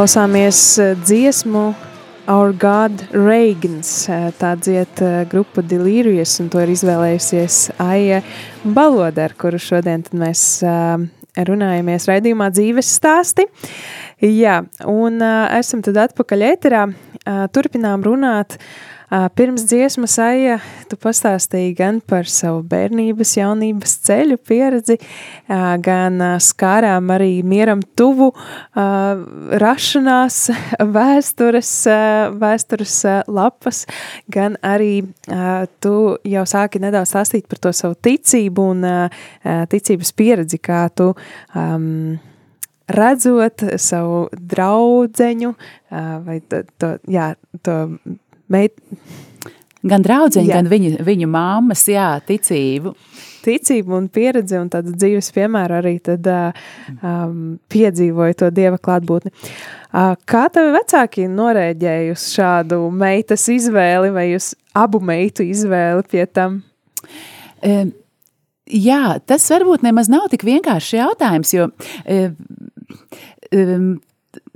Klausāmies eh, dziesmu Our God Reigns. eh, Tā dzied eh, grupa Delirious, un to ir izvēlējusies Aija Balode, ar kuru šodien mēs runājamies raidījumā dzīves stāsti. Jā, un esam tad atpakaļ ēterā, turpinām runāt Ā, Pirms dziesmas aija, tu pastāstīji gan par savu bērnības, jaunības ceļu pieredzi, gan skārām arī mieram tuvu rašanās vēstures, vēstures lapas, gan arī tu jau sāki nedaudz stāstīt par to savu ticību un ticības pieredzi, kā tu um, redzot savu draudzeņu vai to, jā, to meit,
Gan draudziņi,
Jā.
gan viņu, viņu māmas, jā, ticību.
ticību un pieredzi un tādu dzīves piemēru arī tad um, piedzīvoju to Dieva klātbūtni. Uh, kā tavi vecāki norēģēja uz šādu meitas izvēli vai uz abu meitu izvēli pie tam?
Um, jā, tas varbūt nemaz nav tik vienkāršs jautājums, jo um,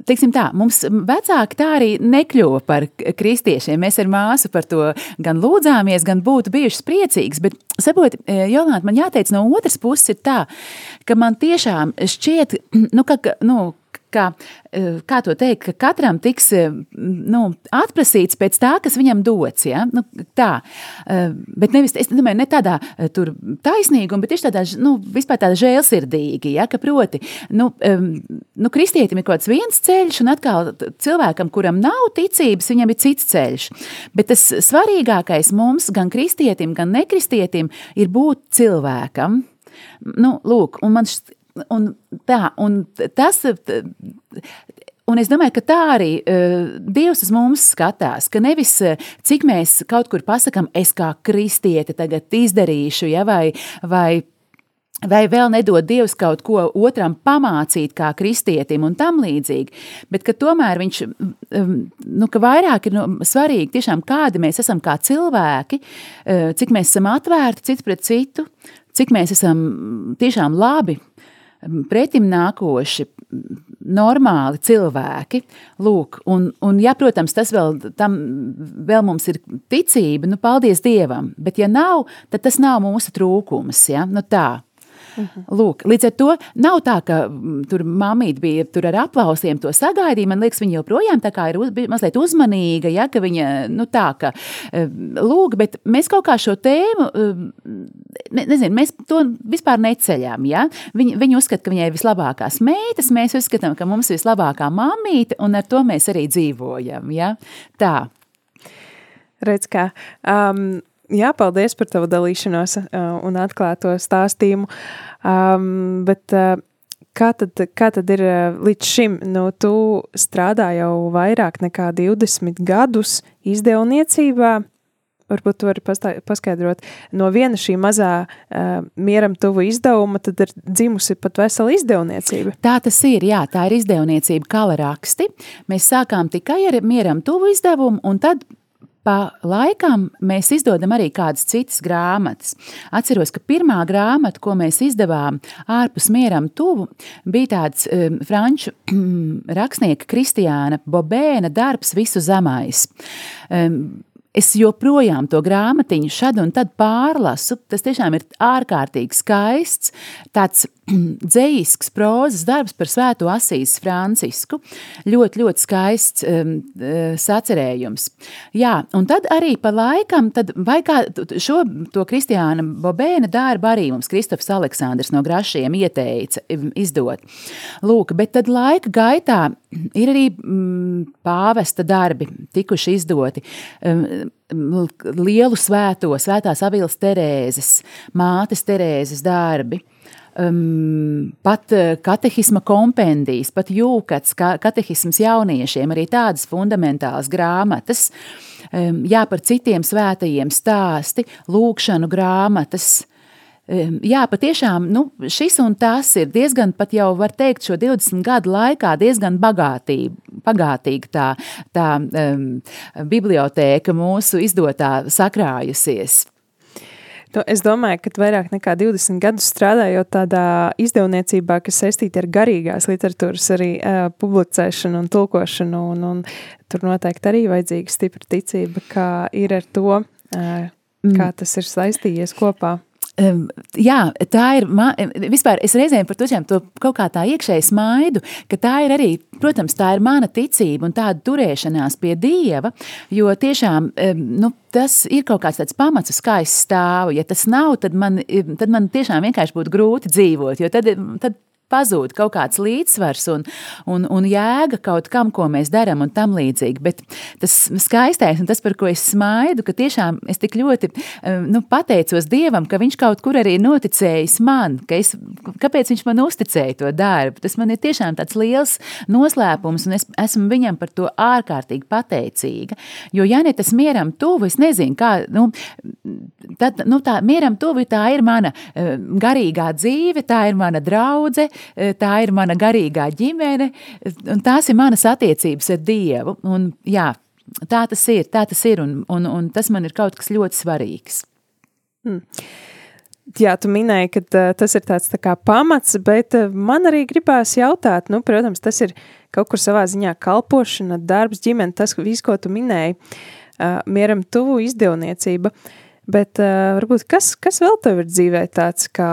Teiksim tā, mums vecāki tā arī nekļuva par kristiešiem. Mēs ar māsu par to gan lūdzāmies, gan būtu bijušas priecīgas. Bet, saprotiet, Jolanta, man jāteic, no otras puses ir tā, ka man tiešām šķiet, nu, ka, nu, ka, kā to teikt, ka katram tiks nu, atprasīts pēc tā, kas viņam dots. Ja? Nu, tā. Bet nevis, es domāju, ne tādā tur taisnīguma, bet tieši tādā, nu, vispār tādā žēlsirdīgi, ja? ka proti, nu, nu, kristietim ir kaut kāds viens ceļš, un atkal cilvēkam, kuram nav ticības, viņam ir cits ceļš. Bet tas svarīgākais mums, gan kristietim, gan nekristietim, ir būt cilvēkam. Nu, lūk, man šķiet, Un tā, un tas, un es domāju, ka tā arī uh, Dievs uz mums skatās, ka nevis uh, cik mēs kaut kur pasakām, es kā kristiete tagad izdarīšu, ja, vai, vai Vai vēl nedod Dievs kaut ko otram pamācīt, kā kristietim un tam līdzīgi, bet tomēr viņš, nu, ka vairāk ir nu, svarīgi tiešām kādi mēs esam kā cilvēki, cik mēs esam atvērti cits pret citu, cik mēs esam tiešām labi, pretim nākoši, normāli cilvēki. Lūk, un, un, ja, protams, tas vēl, tam, vēl mums ir ticība, nu, paldies Dievam. Bet, ja nav, tad tas nav mūsu trūkums. Ja? Nu, tā. Mhm. Lūk, līdz ar to nav tā, ka mm, tur mamīte bija tur ar aplausiem to sagaidīja. Man liekas, viņa joprojām tā kā ir uz, mazliet uzmanīga, ja, ka viņa, nu tā, ka, eh, lūk, bet mēs kaut kā šo tēmu, eh, ne, nezinu, mēs to vispār neceļām, ja. Viņa, viņa uzskata, ka viņai ir vislabākās meitas, mēs uzskatām, ka mums ir vislabākā mamīte, un ar to mēs arī dzīvojam, ja. Tā.
Redz, kā. Um, jā, paldies par tavu dalīšanos uh, un atklāto stāstījumu. Um, bet uh, kā, tad, kā tad ir uh, līdz šim? Nu, tu strādā jau vairāk nekā 20 gadus izdevniecībā. Varbūt tu vari paskaidrot, no viena šī mazā uh, mieram tuvu izdevuma, tad ir dzimusi pat vesela izdevniecība.
Tā tas ir, jā, tā ir izdevniecība kala raksti. Mēs sākām tikai ar mieram tuvu izdevumu, un tad pa laikam mēs izdodam arī kādas citas grāmatas. Atceros, ka pirmā grāmata, ko mēs izdevām ārpus mieram tuvu, bija tāds um, franču rakstnieka Kristiāna Bobēna darbs Visu zemais. Um, Es joprojām to grāmatiņu šad un tad pārlasu. Tas tiešām ir ārkārtīgi skaists, tāds dzējisks prozas darbs par svēto Asīs Francisku. Ļoti, ļoti skaists um, sacerējums. Jā, un tad arī pa laikam, tad vai kā šo to Kristiāna Bobēna darbu arī mums Kristofs Aleksandrs no Grašiem ieteica izdot. Lūk, bet tad laika gaitā ir arī mm, pāvesta darbi tikuši izdoti. Um, lielu svēto, svētās avīlas Terēzes, mātes Terēzes darbi um, pat uh, katehisma kompendijas, pat jūkats, ka, katehisms jauniešiem, arī tādas fundamentālas grāmatas, um, jā, par citiem svētajiem stāsti, lūkšanu grāmatas. Um, jā, patiešām nu, šis un tas ir diezgan, pat jau var teikt, šo 20 gadu laikā diezgan bagātība, bagātīga tā, tā um, bibliotēka mūsu izdotā sakrājusies.
Es domāju, ka vairāk nekā 20 gadus strādājot tādā izdevniecībā, kas saistīta ar garīgās literatūras arī uh, publicēšanu un tulkošanu, un, un tur noteikti arī vajadzīga stipra ticība, kā ir ar to, uh, kā tas ir saistījies kopā.
Um, jā, tā ir. Vispār es reizēm par to, to kaut kā tā iekšēji smaidu, ka tā ir arī, protams, tā ir mana ticība un tāda turēšanās pie Dieva. Jo tiešām um, nu, tas ir kaut kāds tāds pamats, uz kā es stāvu. Ja tas nav, tad man, tad man tiešām vienkārši būtu grūti dzīvot. Jo tad, tad pazūd kaut kāds līdzsvars un, un, un jēga kaut kam, ko mēs darām, un tam līdzīgi. Bet tas skaistais un tas, par ko es smaidu, ka tiešām es tik ļoti eh, nu, pateicos Dievam, ka Viņš kaut kur arī noticējis man, ka es, kāpēc Viņš man uzticēja to darbu. Tas man ir tiešām tāds liels noslēpums, un es esmu viņam par to ārkārtīgi pateicīga. Jo, ja ne tas mieram tuvu, es nezinu, kā, nu, tad, nu, tā mieram tuvu, tā ir mana uh, garīgā dzīve, tā ir mana draudze, Eh, tā ir mana garīgā ģimene, un tās ir manas attiecības ar Dievu. Un, jā, tā tas ir, tā tas ir, un, un, un tas man ir kaut kas ļoti svarīgs.
Hmm. Jā, tu minēji, ka uh, tas ir tāds tā kā pamats, bet uh, man arī gribās jautāt, nu, protams, tas ir kaut kur savā ziņā kalpošana, darbs, ģimene, tas viss, ko tu minēji, uh, mieram tuvu izdevniecība, bet uh, varbūt kas, kas vēl tev ir dzīvē tāds kā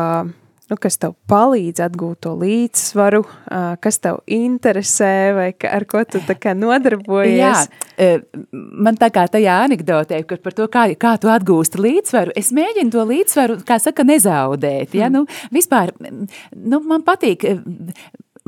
nu, kas tev palīdz atgūt to līdzsvaru, kas tev interesē vai ar ko tu nodarbojies?
Jā, man tā kā tajā anekdotē, kur par to, kā, kā tu atgūsti līdzsvaru, es mēģinu to līdzsvaru, kā saka, nezaudēt. Ja? Mm. Nu, vispār, nu, man patīk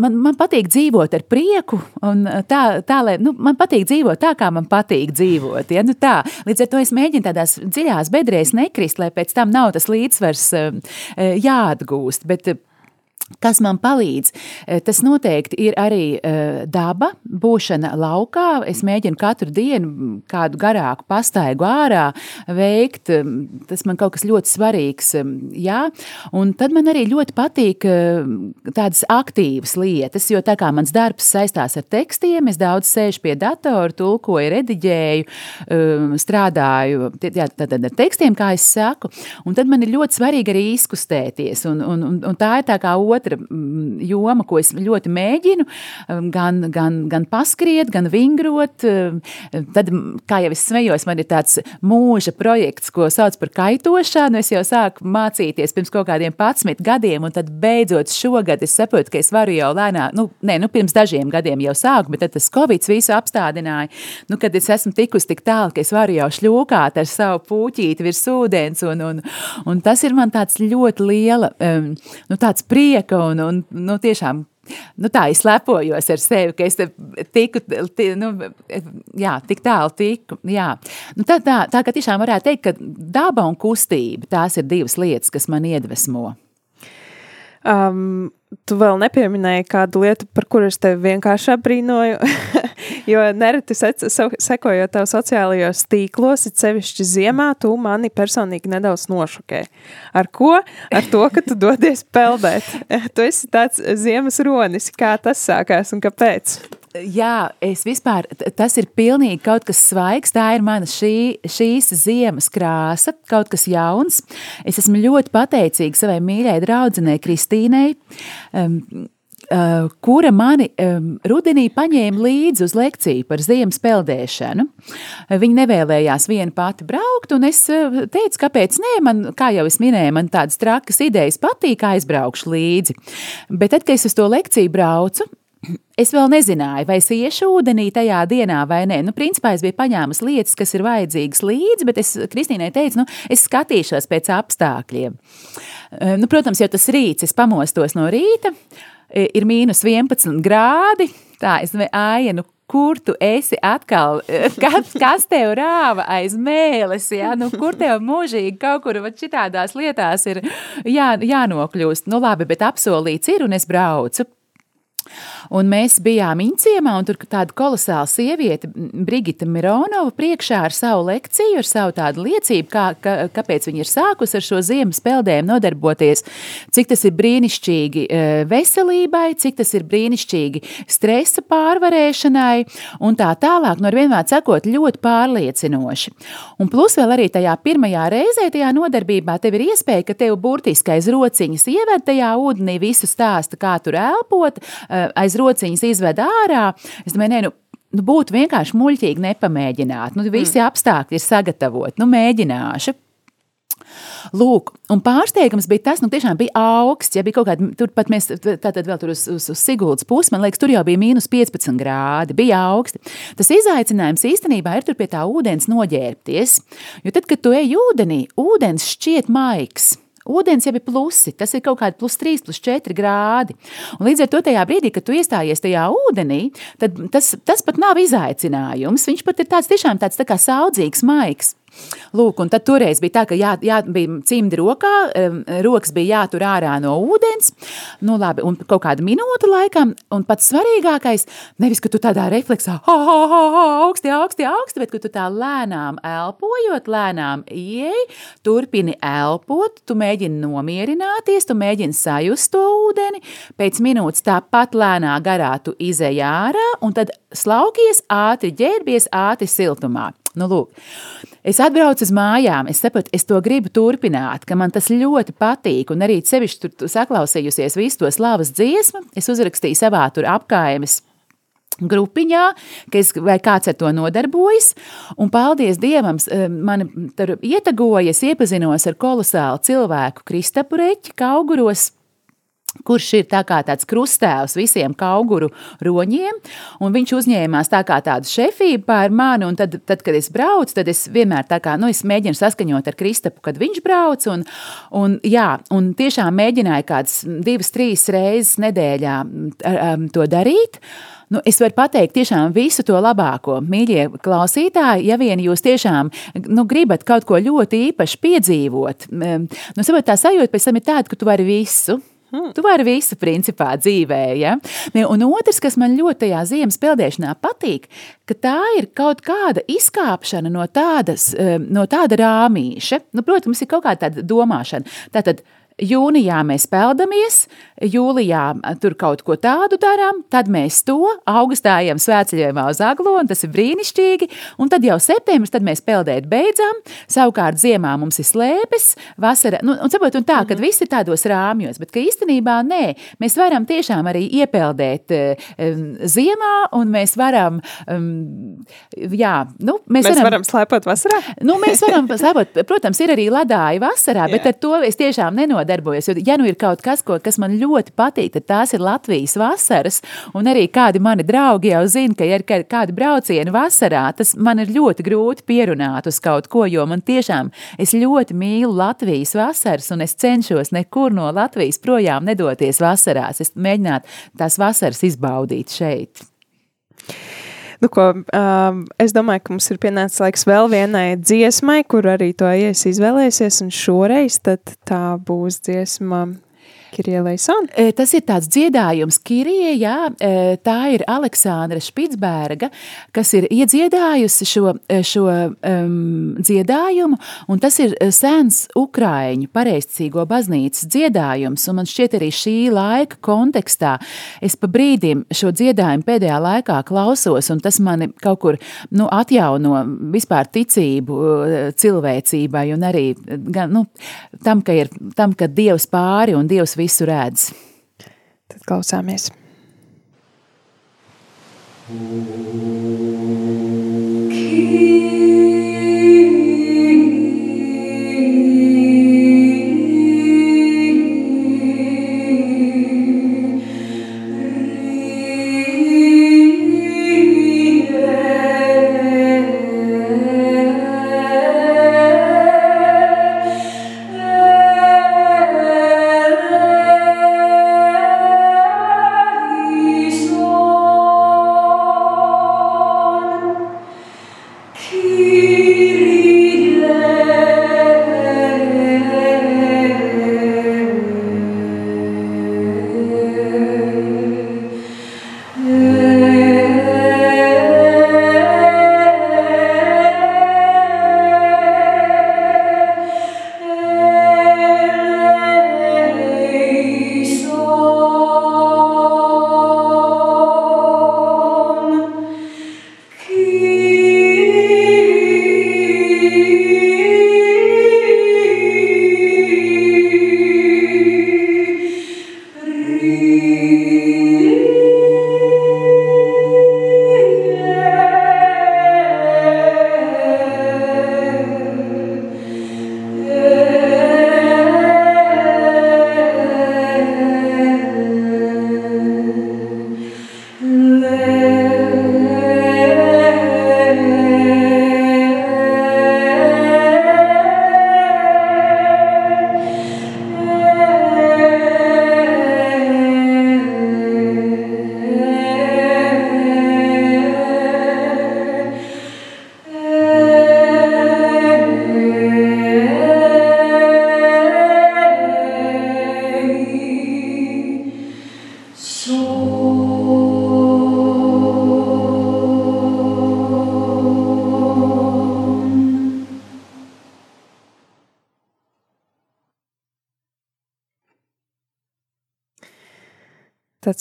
man, man patīk dzīvot ar prieku, un uh, tā, tā lai, nu, man patīk dzīvot tā, kā man patīk dzīvot. Ja? Nu, tā. Līdz ar to es mēģinu tādās dziļās bedrēs nekrist, lai pēc tam nav tas līdzsvars uh, uh, jāatgūst. Bet, Kas man palīdz? Eh, tas noteikti ir arī uh, daba, būšana laukā. Es mēģinu katru dienu kādu garāku pastaigu ārā veikt. Tas man kaut kas ļoti svarīgs. Jā. Un tad man arī ļoti patīk tādas aktīvas lietas, jo tā kā mans darbs saistās ar tekstiem, es daudz sēžu pie datora, tulkoju, rediģēju, strādāju jā, ar tekstiem, kā es saku. Un tad man ir ļoti svarīgi arī izkustēties. Un, un, un tā ir tā kā otra otra joma, ko es ļoti mēģinu, um, gan, gan, gan paskriet, gan vingrot. Um, tad, kā jau es smējos, man ir tāds mūža projekts, ko sauc par kaitošanu. Es jau sāku mācīties pirms kaut kādiem 11 gadiem, un tad beidzot šogad es saprotu, ka es varu jau lēnām, nu, nē, nu pirms dažiem gadiem jau sāku, bet tad tas Covid visu apstādināja. Nu, kad es esmu tikusi tik tālu, ka es varu jau šļūkāt ar savu puķīti virs ūdens, un, un, un tas ir man tāds ļoti liela, um, nu, tāds prieka un, un nu, tiešām Nu, tā es lepojos ar sevi, ka es tiku, t, nu, jā, tik tālu tiku. Jā. Nu, tā, tā, tā kā tiešām varētu teikt, ka daba un kustība tās ir divas lietas, kas man iedvesmo.
Um, tu vēl nepieminēji kādu lietu, par kuru es tevi vienkārši apbrīnoju. jo nereti sekojot tev sociālajos tīklos, it sevišķi ziemā, tu mani personīgi nedaudz nošokē. Ar ko? Ar to, ka tu dodies peldēt. Tu esi tāds ziemas ronis. Kā tas sākās un kāpēc?
Jā, es vispār, tas ir pilnīgi kaut kas svaigs. Tā ir mana šī, šīs ziemas krāsa, kaut kas jauns. Es esmu ļoti pateicīga savai mīļai draudzenei Kristīnei. Um, Uh, kura mani um, rudenī paņēma līdzi uz lekciju par ziemas peldēšanu. Viņa nevēlējās viena pati braukt, un es uh, teicu, kāpēc nē, man, kā jau es minēju, man tādas trakas idejas patīk, aizbraukšu līdzi. Bet tad, kad es uz to lekciju braucu, Es vēl nezināju, vai es iešu ūdenī tajā dienā vai nē. Nu, principā es biju paņēmusi lietas, kas ir vajadzīgas līdzi, bet es Kristīnai teicu, nu, es skatīšos pēc apstākļiem. Uh, nu, protams, jau tas rīts, es pamostos no rīta, ir mīnus 11 grādi. Tā, es domāju, nu, kur tu esi atkal, kas, kas tev rāva aiz mēles, ja? nu, kur tev mūžīgi kaut kur šitādās lietās ir jā, jānokļūst. Nu, labi, bet apsolīts ir, un es braucu. Un mēs bijām Inciemā, un tur tāda kolosāla sieviete, Brigita Mironova, priekšā ar savu lekciju, ar savu tādu liecību, kā, ka, kāpēc viņa ir sākusi ar šo ziemas peldēm nodarboties, cik tas ir brīnišķīgi e, veselībai, cik tas ir brīnišķīgi stresa pārvarēšanai, un tā tālāk, no vienmēr sakot, ļoti pārliecinoši. Un plus vēl arī tajā pirmajā reizē, tajā nodarbībā, tev ir iespēja, ka tev burtiski aiz rociņas ieved tajā ūdenī visu stāstu, kā tur elpot, aiz rociņas izved ārā. Es domāju, nē, nu, Nu, būtu vienkārši muļķīgi nepamēģināt. Nu, visi mm. apstākļi ir sagatavoti. Nu, mēģināšu. Lūk, un pārsteigums bija tas, ka nu, tiešām bija augsts. Ja bija kaut kāda, tur pat mēs, tātad vēl tur uz, uz, uz Siguldas pusi, man liekas, tur jau bija mīnus 15 grādi, bija augsti. Tas izaicinājums īstenībā ir tur pie tā ūdens noģērbties, jo tad, kad tu ej ūdenī, ūdens šķiet maigs. Ūdens jau ir plusi, tas ir kaut kādi plus 3, plus 4 grādi. Un līdz ar to tajā brīdī, kad tu iestājies tajā ūdenī, tad tas, tas pat nav izaicinājums. Viņš pat ir tāds tiešām tāds tā kā saudzīgs, maigs. Lūk, un tad toreiz bija tā, ka jā, jā, bija cimdi rokā, rokas bija jātur ārā no ūdens, nu labi, un kaut kāda minūte laikam, un pats svarīgākais, nevis, ka tu tādā refleksā, ha, ha, ha, ha, augsti, augsti, augsti, bet ka tu tā lēnām elpojot, lēnām ieej, turpini elpot, tu mēģini nomierināties, tu mēģini sajust to ūdeni, pēc minūtes tāpat lēnā garā tu izej ārā, un tad slaukies ātri, ģērbies ātri siltumā. Nu, lūk, es atbraucu uz mājām, es saprotu, es to gribu turpināt, ka man tas ļoti patīk, un arī sevišķi tur saklausījusies visu to slavas dziesmu, es uzrakstīju savā tur apkaimes grupiņā, ka es, vai kāds ar to nodarbojas. Un paldies Dievam, man tur ietegojas, iepazinos ar kolosālu cilvēku Kristapu Reķi Kauguros kurš ir tā tāds krustēvs visiem auguru roņiem, viņš uzņēmās tā kā tādu šefību pār mani, tad, tad, kad es braucu, tad es vienmēr kā, nu, es mēģinu saskaņot ar Kristapu, kad viņš brauc, un, un jā, un tiešām mēģināju kādas divas, trīs reizes nedēļā um, to darīt, Nu, es varu pateikt tiešām visu to labāko, mīļie klausītāji, ja vien jūs tiešām nu, gribat kaut ko ļoti īpaši piedzīvot. Nu, saprot, tā sajūta pēc tam ir tāda, ka tu vari visu. Tu vari visu, principā, dzīvē. Ja? Un otrs, kas man ļoti tajā ziemas peldēšanā patīk, ka tā ir kaut kāda izkāpšana no, tādas, no tāda rāmīša. Nu, protams, ir kaut kāda domāšana. Tātad Jūnijā mēs peldamies, jūlijā tur kaut ko tādu darām, tad mēs to augustā ejam svētceļojumā uz Aglonu, tas ir brīnišķīgi, un tad jau septembris, tad mēs peldēt beidzam, savukārt ziemā mums ir slēpes, vasara, nu, un saprot, un tā, kad
Mhm.
visi tādos rāmjos, bet ka īstenībā nē, mēs varam tiešām arī iepeldēt um, ziemā, un mēs varam, um, jā, nu, mēs,
Mēs varam slēpot vasarā?
Nu, mēs varam slēpot, protams, ir arī ladāji vasarā, bet
Jā.
ar to es tiešām nenodarbojos. Jo, ja nu ir kaut kas, ko, kas man ļoti patīk, tad tās ir Latvijas vasaras. Un arī kādi mani draugi jau zina, ka, ja ir kā- kādi braucieni vasarā, tas man ir ļoti grūti pierunāt uz kaut ko, jo man tiešām es ļoti mīlu Latvijas vasaras, un es cenšos nekur no Latvijas projām nedoties vasarās. Es mēģinātu tās vasaras izbaudīt šeit.
Nu, ko, um, es domāju, ka mums ir pienācis laiks vēl vienai dziesmai, kur arī to ies izvēlēsies, un šoreiz tā būs dziesma Kirjēlēsona.
E, Tas ir tāds dziedājums, Kirija, jā, e, tā ir Aleksandra Špitsberga, kas ir iedziedājusi šo, e, šo um, dziedājumu, un tas ir sens Ukraiņu pareizcīgo baznīcas dziedājums, un man šķiet arī šī laika kontekstā es pa brīdim šo dziedājumu pēdējā laikā klausos, un tas mani kaut kur nu, atjauno vispār ticību cilvēcībai, un arī gan, nu, tam, ka ir tam, ka Dievs pāri un Dievs visu redz.
Tad klausāmies.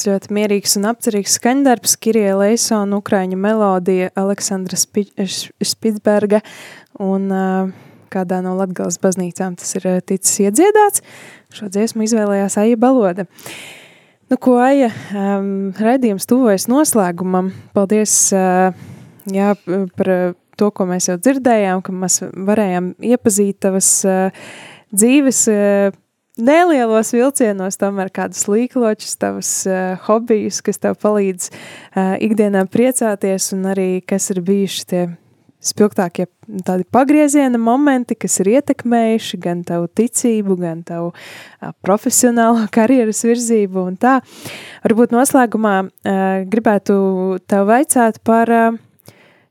Tāds ļoti mierīgs un apcerīgs skaņdarbs, Kirija Leisona, Ukraiņu melodija, Aleksandra Spi Spitsberga un uh, kādā no Latgales baznīcām tas ir ticis iedziedāts. Šo dziesmu izvēlējās Aija Baloda. Nu, ko Aija, um, raidījums tuvojas noslēgumam. Paldies uh, jā, par to, ko mēs jau dzirdējām, ka mēs varējām iepazīt tavas uh, dzīves uh, nelielos vilcienos, tomēr kādus līkločus, tavus uh, hobijus, kas tev palīdz uh, ikdienā priecāties, un arī kas ir bijuši tie spilgtākie tādi pagrieziena momenti, kas ir ietekmējuši gan tavu ticību, gan tavu uh, profesionālo karjeras virzību un tā. Varbūt noslēgumā uh, gribētu tev vaicāt par uh,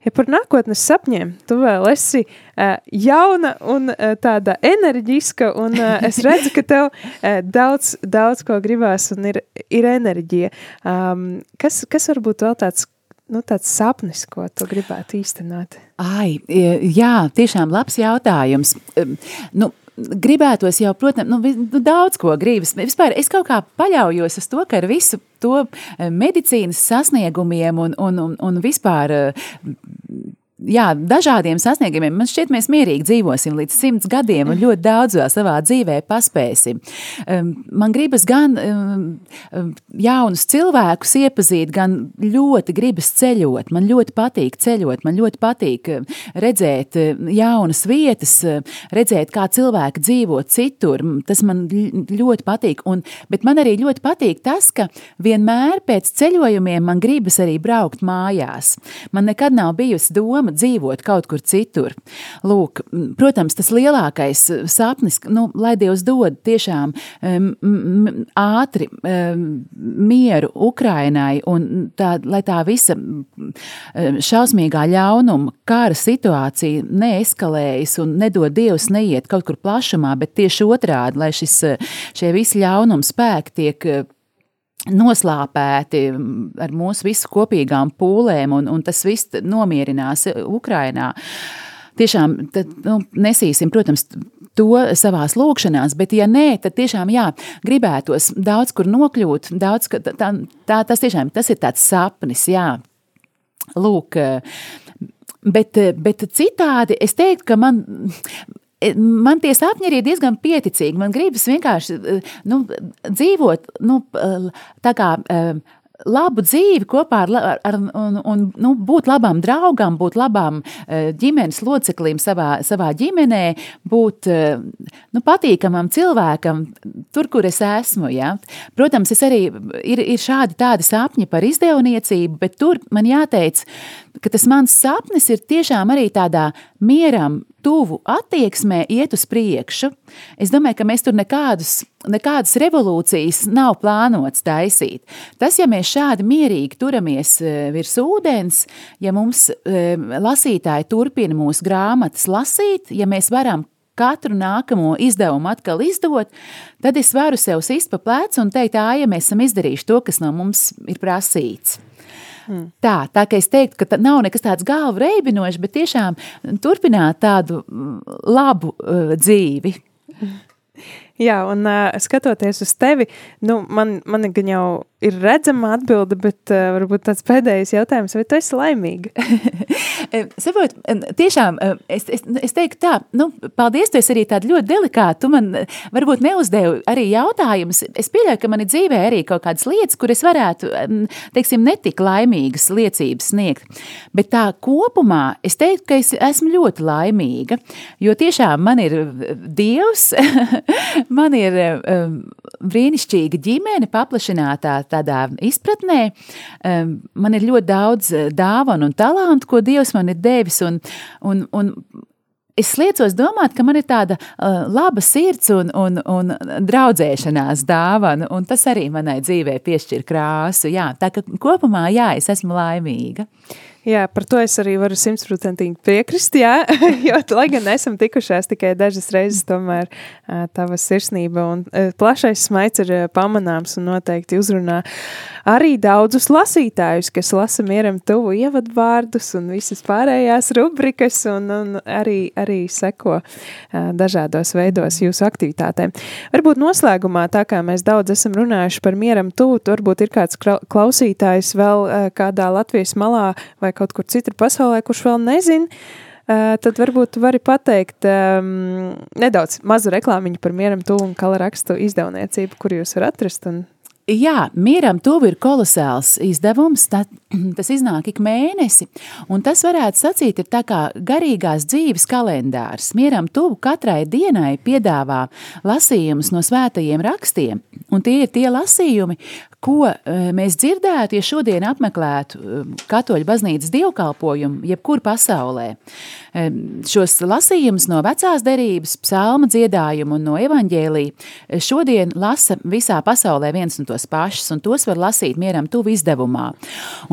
Ja par nākotnes sapņiem tu vēl esi uh, jauna un uh, tāda enerģiska, un uh, es redzu, ka tev uh, daudz, daudz ko gribās un ir, ir enerģija. Um, kas, kas varbūt vēl tāds, nu, tāds sapnis, ko tu gribētu īstenot?
Ai, jā, tiešām labs jautājums. Nu, gribētos jau, protams, nu, nu, daudz ko gribas. Vispār es kaut kā paļaujos uz to, ka ar visu to eh, medicīnas sasniegumiem un, un, un, un vispār eh, jā, dažādiem sasniegumiem. Man šķiet, mēs mierīgi dzīvosim līdz simts gadiem un ļoti daudz vēl savā dzīvē paspēsim. Man gribas gan jaunus cilvēkus iepazīt, gan ļoti gribas ceļot. Man ļoti patīk ceļot, man ļoti patīk redzēt jaunas vietas, redzēt, kā cilvēki dzīvo citur. Tas man ļoti patīk. Un, bet man arī ļoti patīk tas, ka vienmēr pēc ceļojumiem man gribas arī braukt mājās. Man nekad nav bijusi doma dzīvot kaut kur citur. Lūk, protams, tas lielākais eh, sapnis, nu, lai Dievs dod tiešām um, ātri um, mieru Ukrainai un tā, lai tā visa m, šausmīgā ļaunuma, kara situācija neeskalējas un nedod Dievs neiet kaut kur plašumā, bet tieši otrādi, lai šis, eh, šie visi ļaunuma spēki tiek eh, noslāpēti ar mūsu visu kopīgām pūlēm, un, un tas viss nomierinās Ukrainā. Tiešām tad, nu, nesīsim, protams, to savā lūkšanā, bet, ja nē, tad tiešām jā, gribētos daudz kur nokļūt. Daudz, tā, tā, tas tiešām tas ir tāds sapnis, jā. Lūk, bet, bet citādi es teiktu, ka man man tie sapņi ir diezgan pieticīgi. Man gribas vienkārši nu, dzīvot nu, tā kā labu dzīvi kopā ar, ar, un, un nu, būt labam draugam, būt labam ģimenes loceklim savā, savā ģimenē, būt nu, patīkamam cilvēkam tur, kur es esmu. Ja? Protams, es arī ir, ir šādi tādi sapņi par izdevniecību, bet tur man jāteic, ka tas mans sapnis ir tiešām arī tādā mieram, tuvu attieksmē iet uz priekšu. Es domāju, ka mēs tur nekādus, nekādas revolūcijas nav plānots taisīt. Tas, ja mēs šādi mierīgi turamies virs ūdens, ja mums lasītāji turpina mūsu grāmatas lasīt, ja mēs varam katru nākamo izdevumu atkal izdot, tad es varu sev sist pa plecu un teikt, ā, ja mēs esam izdarījuši to, kas no mums ir prasīts. Hmm. Tā, tā kā es teiktu, ka nav nekas tāds galvu reibinošs, bet tiešām turpināt tādu labu uh, dzīvi.
Jā, un uh, skatoties uz tevi, nu, man, man gan jau ir redzama atbilde, bet uh, varbūt tāds pēdējais jautājums, vai tu esi laimīga?
Saprot, tiešām, es, es, es teiktu tā, nu, paldies, tu esi arī tāda ļoti delikāta, tu man varbūt neuzdevi arī jautājumus. Es pieļauju, ka man ir dzīvē arī kaut kādas lietas, kur es varētu, teiksim, netik laimīgas liecības sniegt. Bet tā kopumā es teiktu, ka es esmu ļoti laimīga, jo tiešām man ir Dievs, man ir um, brīnišķīga ģimene, paplašinātā tādā izpratnē. Um, man ir ļoti daudz dāvanu un talantu, ko Dievs man ir devis. Un, un, un es liecos domāt, ka man ir tāda uh, laba sirds un, un, un draudzēšanās dāvana, un tas arī manai dzīvē piešķir krāsu. Jā, tā ka kopumā, jā, es esmu laimīga.
Jā, par to es arī varu simtprocentīgi piekrist, jā, jo, lai gan esam tikušās tikai dažas reizes, tomēr tava sirsnība un plašais smaids ir pamanāms un noteikti uzrunā arī daudzus lasītājus, kas lasa mieram tuvu ievadvārdus un visas pārējās rubrikas un, un arī, arī seko dažādos veidos jūsu aktivitātēm. Varbūt noslēgumā, tā kā mēs daudz esam runājuši par mieram tuvu, varbūt ir kāds klausītājs vēl kādā Latvijas malā vai vai kaut kur citur pasaulē, kurš vēl nezina, uh, tad varbūt tu vari pateikt um, nedaudz mazu reklāmiņu par mieram tuvu un kala rakstu izdevniecību, kur jūs varat atrast un
Jā, mieram tuvu ir kolosāls izdevums, tā, tas iznāk ik mēnesi, un tas varētu sacīt ir tā kā garīgās dzīves kalendārs. Mieram tuvu katrai dienai piedāvā lasījumus no svētajiem rakstiem, un tie ir tie lasījumi, ko mēs dzirdētu, ja šodien apmeklētu katoļu baznīcas dievkalpojumu jebkur pasaulē. Šos lasījumus no vecās derības, psalma dziedājumu un no evaņģēlī šodien lasa visā pasaulē viens un tos pašus, un tos var lasīt mieram tuvu izdevumā.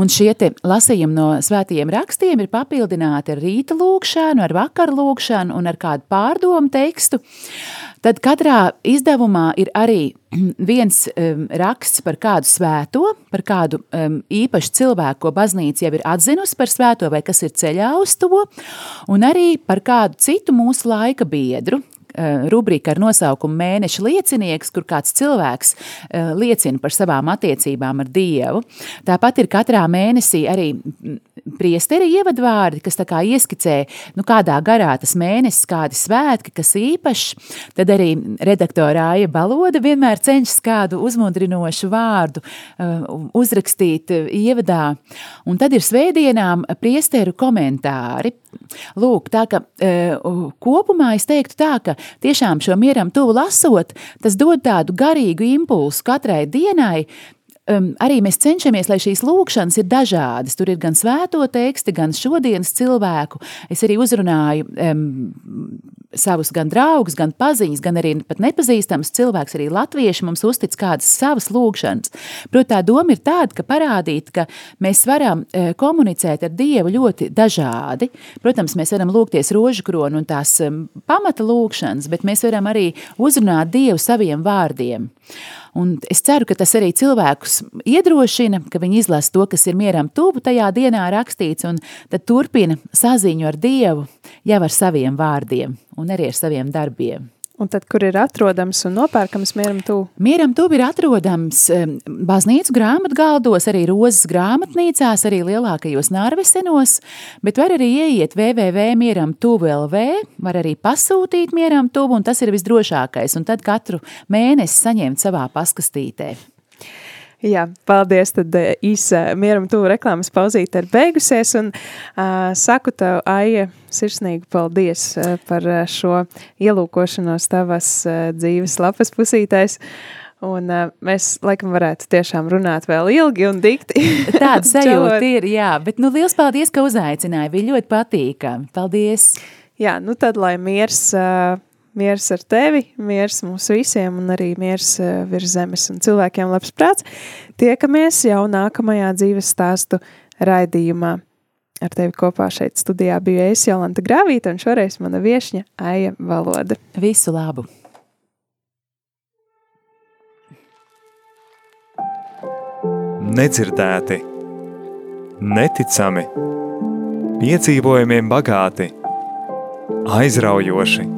Un šie te lasījumi no svētajiem rakstiem ir papildināti ar rīta lūkšanu, ar vakaru lūkšanu un ar kādu pārdomu tekstu. Tad katrā izdevumā ir arī viens um, raksts par kādu svēto, par kādu um, īpašu cilvēku, ko baznīca jau ir atzinusi par svēto, vai kas ir ceļā uz to, un arī par kādu citu mūsu laika biedru, rubrika ar nosaukumu Mēneša liecinieks, kur kāds cilvēks liecina par savām attiecībām ar Dievu. Tāpat ir katrā mēnesī arī priesteri ievadvārdi, kas ieskicē, nu kādā garā tas mēnesis, kādi svētki, kas īpašs. Tad arī redaktorā Aija Baloda vienmēr cenšas kādu uzmundrinošu vārdu uzrakstīt ievadā. Un tad ir svētdienām priesteru komentāri. Lūk, tā ka kopumā es teiktu tā, ka tiešām šo mieram tuvu lasot, tas dod tādu garīgu impulsu katrai dienai, um, arī mēs cenšamies, lai šīs lūkšanas ir dažādas. Tur ir gan svēto teksti, gan šodienas cilvēku. Es arī uzrunāju um, savus gan draugus, gan paziņas, gan arī pat nepazīstams cilvēks, arī latvieši mums uztic kādas savas lūkšanas. Protams, tā doma ir tāda, ka parādīt, ka mēs varam uh, komunicēt ar Dievu ļoti dažādi. Protams, mēs varam lūgties rožu kronu un tās pamata lūkšanas, bet mēs varam arī uzrunāt Dievu saviem vārdiem. Un es ceru, ka tas arī cilvēkus iedrošina, ka viņi izlasa to, kas ir mieram tuvu tajā dienā rakstīts, un tad turpina saziņu ar Dievu jau ar saviem vārdiem un arī ar saviem darbiem.
Un tad, kur ir atrodams un nopērkams mieram tuvu?
Mieram tuvu ir atrodams baznīcu grāmatgaldos, arī rozes grāmatnīcās, arī lielākajos nārvesenos, bet var arī ieiet www.mieram tuvu LV, var arī pasūtīt mieram tuvu, un tas ir visdrošākais, un tad katru mēnesi saņemt savā paskastītē.
Jā, paldies. Tad eh, īsa mieram tuvu reklāmas pauzīte ir beigusies. Un uh, saku tev, Aija, sirsnīgi paldies uh, par šo ielūkošanos tavas uh, dzīves lapas pusītais. Un uh, mēs laikam varētu tiešām runāt vēl ilgi un dikti.
Tāda sajūta ir, jā. Bet nu liels paldies, ka uzaicināji. Bija ļoti patīkami. Paldies.
Jā, nu tad lai miers... Uh, miers ar tevi, miers mums visiem un arī miers eh, virs zemes un cilvēkiem labs prāts. Tiekamies jau nākamajā dzīves stāstu raidījumā. Ar tevi kopā šeit studijā biju es, Jolanta Grāvīta, un šoreiz mana viešņa Aija Valoda.
Visu labu!
Nedzirdēti, neticami, piedzīvojumiem bagāti, aizraujoši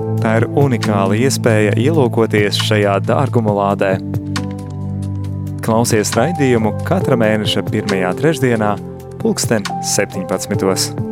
Tā ir unikāla iespēja ielūkoties šajā dārguma lādē. Klausies raidījumu katra mēneša pirmajā trešdienā, pulksten 17.